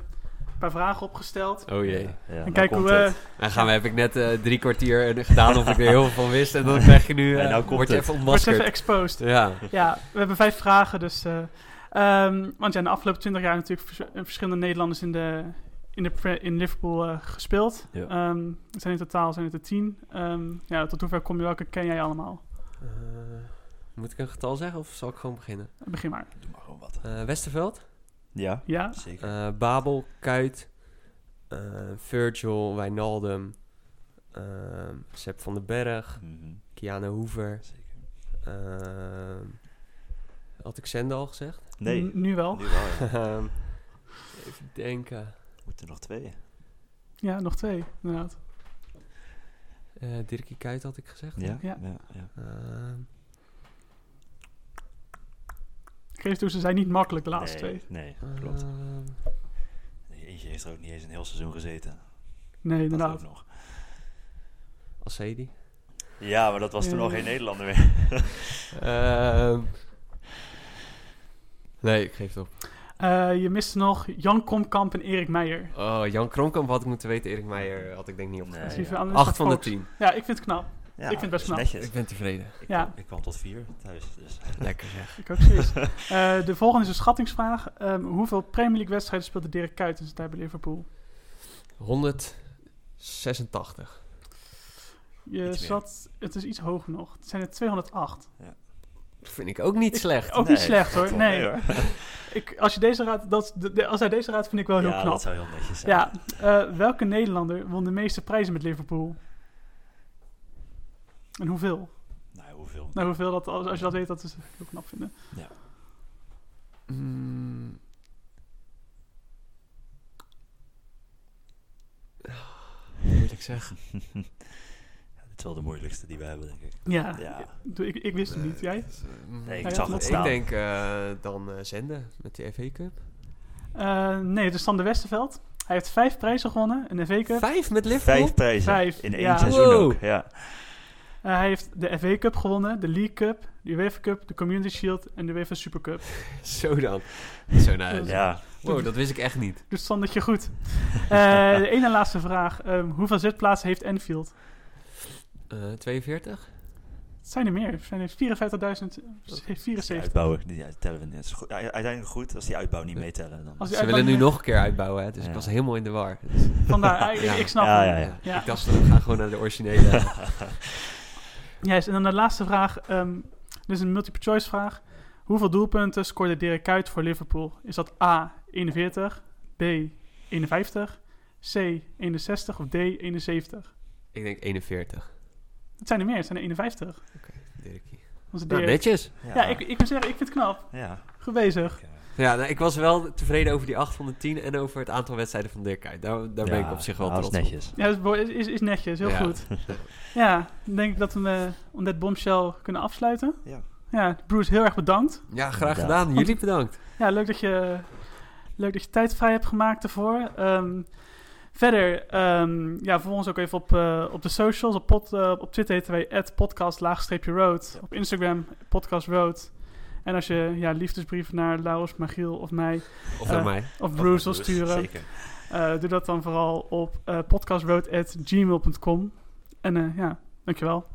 paar vragen opgesteld. Oh jee. Ja, ja, en nou kijk hoe... eh, het. En gaan we, heb ik net eh, drie kwartier eh, gedaan of ik er heel veel van wist. En dan krijg je nu, En eh nou komt word je het. even wordt even ontmaskerd. exposed. Ja. Ja, we hebben vijf vragen. Dus, eh, ehm, want ja, in de afgelopen twintig jaar natuurlijk vers- eh, verschillende Nederlanders in, de, in, de in Liverpool eh, gespeeld. Ja. Ehm, het zijn in totaal zijn het er tien. Ehm, ja, tot hoever kom je? Welke ken jij allemaal? Eh, moet ik een getal zeggen of zal ik gewoon beginnen? Begin maar. Doe maar gewoon wat. Eh, Westerveld, Ja, Ja? zeker. eh, Babel, Kuit, eh, Virgil, Wijnaldum, Ehm Sepp van den Berg. Mhm, Kiana Hoever. Zeker. Ehm had ik Zende al gezegd? Nee, N- nu wel. nu wel, ja. Ehm, even denken. Moeten er nog twee. Ja, nog twee, inderdaad. Eh Dirkie Kuyt had ik gezegd. Ja? Ja. ja, ja. Ehm, Ik geef toe, ze zijn niet makkelijk, de laatste nee, twee. Nee, klopt. ehm, Nee, Eentje heeft er ook niet eens een heel seizoen gezeten. Nee, Dat inderdaad. ook nog. Alcedi. Ja, maar dat was toen nog geen Nederlander meer. Ehm, nee, ik geef het op. Eh, je miste nog Jan Komkamp en Erik Meijer. Oh, Jan Kronkamp had ik moeten weten. Erik Meijer had ik denk niet Nee, ja. van- Acht van de tien. Ja, ik vind het knap. Ja, Ik vind het best knap. netjes. Ik ben tevreden. Ik, Ja. kwam, ik kwam tot vier thuis. Dus. Lekker zeg. Ik ook zoiets. Eh, de volgende is een schattingsvraag. Ehm, hoeveel Premier League wedstrijden speelde Dirk Kuyt in zijn tijd bij Liverpool? 186. Je zat, het is iets hoger nog. Het zijn er 208. Vind ik ook niet Ik- slecht. Ook niet slecht hoor. Nee. hoor. Ik, als, je deze raad, dat, de- de- als hij deze raadt, vind ik wel heel ja, knap. dat zou heel netjes zijn. Ja, eh, welke Nederlander won de meeste prijzen met Liverpool? En hoeveel? Nou, hoeveel? Nou, hoeveel dat, als, als je dat weet, dat is heel knap vinden. Mm. Moeilijk zeggen. Is wel de moeilijkste die we hebben, denk ik. Ja, Ja. doe- ik, ik wist het niet. Jij? Nee, ik Ja, zag ja, het ik Ik staan. denk eh, dan eh, zenden met de FA Cup. Eh, nee, het is Sander Westerveld. Hij heeft vijf prijzen gewonnen. Een FA Cup. Vijf met Liverpool? Vijf prijzen Vijf, in één ja. seizoen Wow. ook. Ja. Eh, hij heeft de FA Cup gewonnen, de League Cup, de UEFA Cup, de Community Shield en de UEFA Super Cup. Zo dan. Zo nou. ja, Wow, dat wist ik echt niet. Dus Sandertje goed. Eh, de ene laatste vraag. Ehm, hoeveel zitplaatsen heeft Enfield? Eh 42? Het zijn er meer. Het zijn er 54.074. die uitbouwen, die tellen we net. Is goed- Uiteindelijk goed, als die uitbouw niet meetellen. Dan. Als die Ze willen nu niet- nog een keer uitbouwen, hè? dus Ja. ik was helemaal in de war. Dus, Vandaar, ik, Ja. ik snap Ja, ja. Ja. Ik dacht, we gaan gewoon naar de originele. Juist, en dan de laatste vraag. ehm dit is een multiple choice vraag. Hoeveel doelpunten scoorde Dirk Kuyt voor Liverpool? Is dat A, 41, B, 51, C, 61 of D, 71? ik denk 41. Het zijn er meer, het zijn er 51. Dirkie. Onze Nou, netjes. ja, ik, ik moet zeggen, ik vind het knap. Ja. Goed bezig. Ja, nou, ik was wel tevreden over die 8 van de 10 en over het aantal wedstrijden van Dirk Kuyt. Daar, daar ben ik op zich wel trots dat op. is netjes. Ja, dat is, is, is, is netjes, heel Ja. goed. Ja, dan denk ik dat we eh, om dit bombshell kunnen afsluiten. Ja. Ja, Bruce, heel erg bedankt. Ja, graag gedaan. Jullie bedankt. Ja, leuk dat je, leuk dat je tijd vrij hebt gemaakt ervoor. Ehm, verder, ehm, ja, volg ons ook even op, eh, op de socials. Op, pod, eh, op Twitter heten wij podcast-road. Op Instagram podcast-road. En als je ja, liefdesbrieven naar Laurens, Magiel of mij Of Eh, naar mij. of Bruce wil sturen, Zeker. doe dat dan vooral op podcastroad.gmail.com. En ja, dankjewel.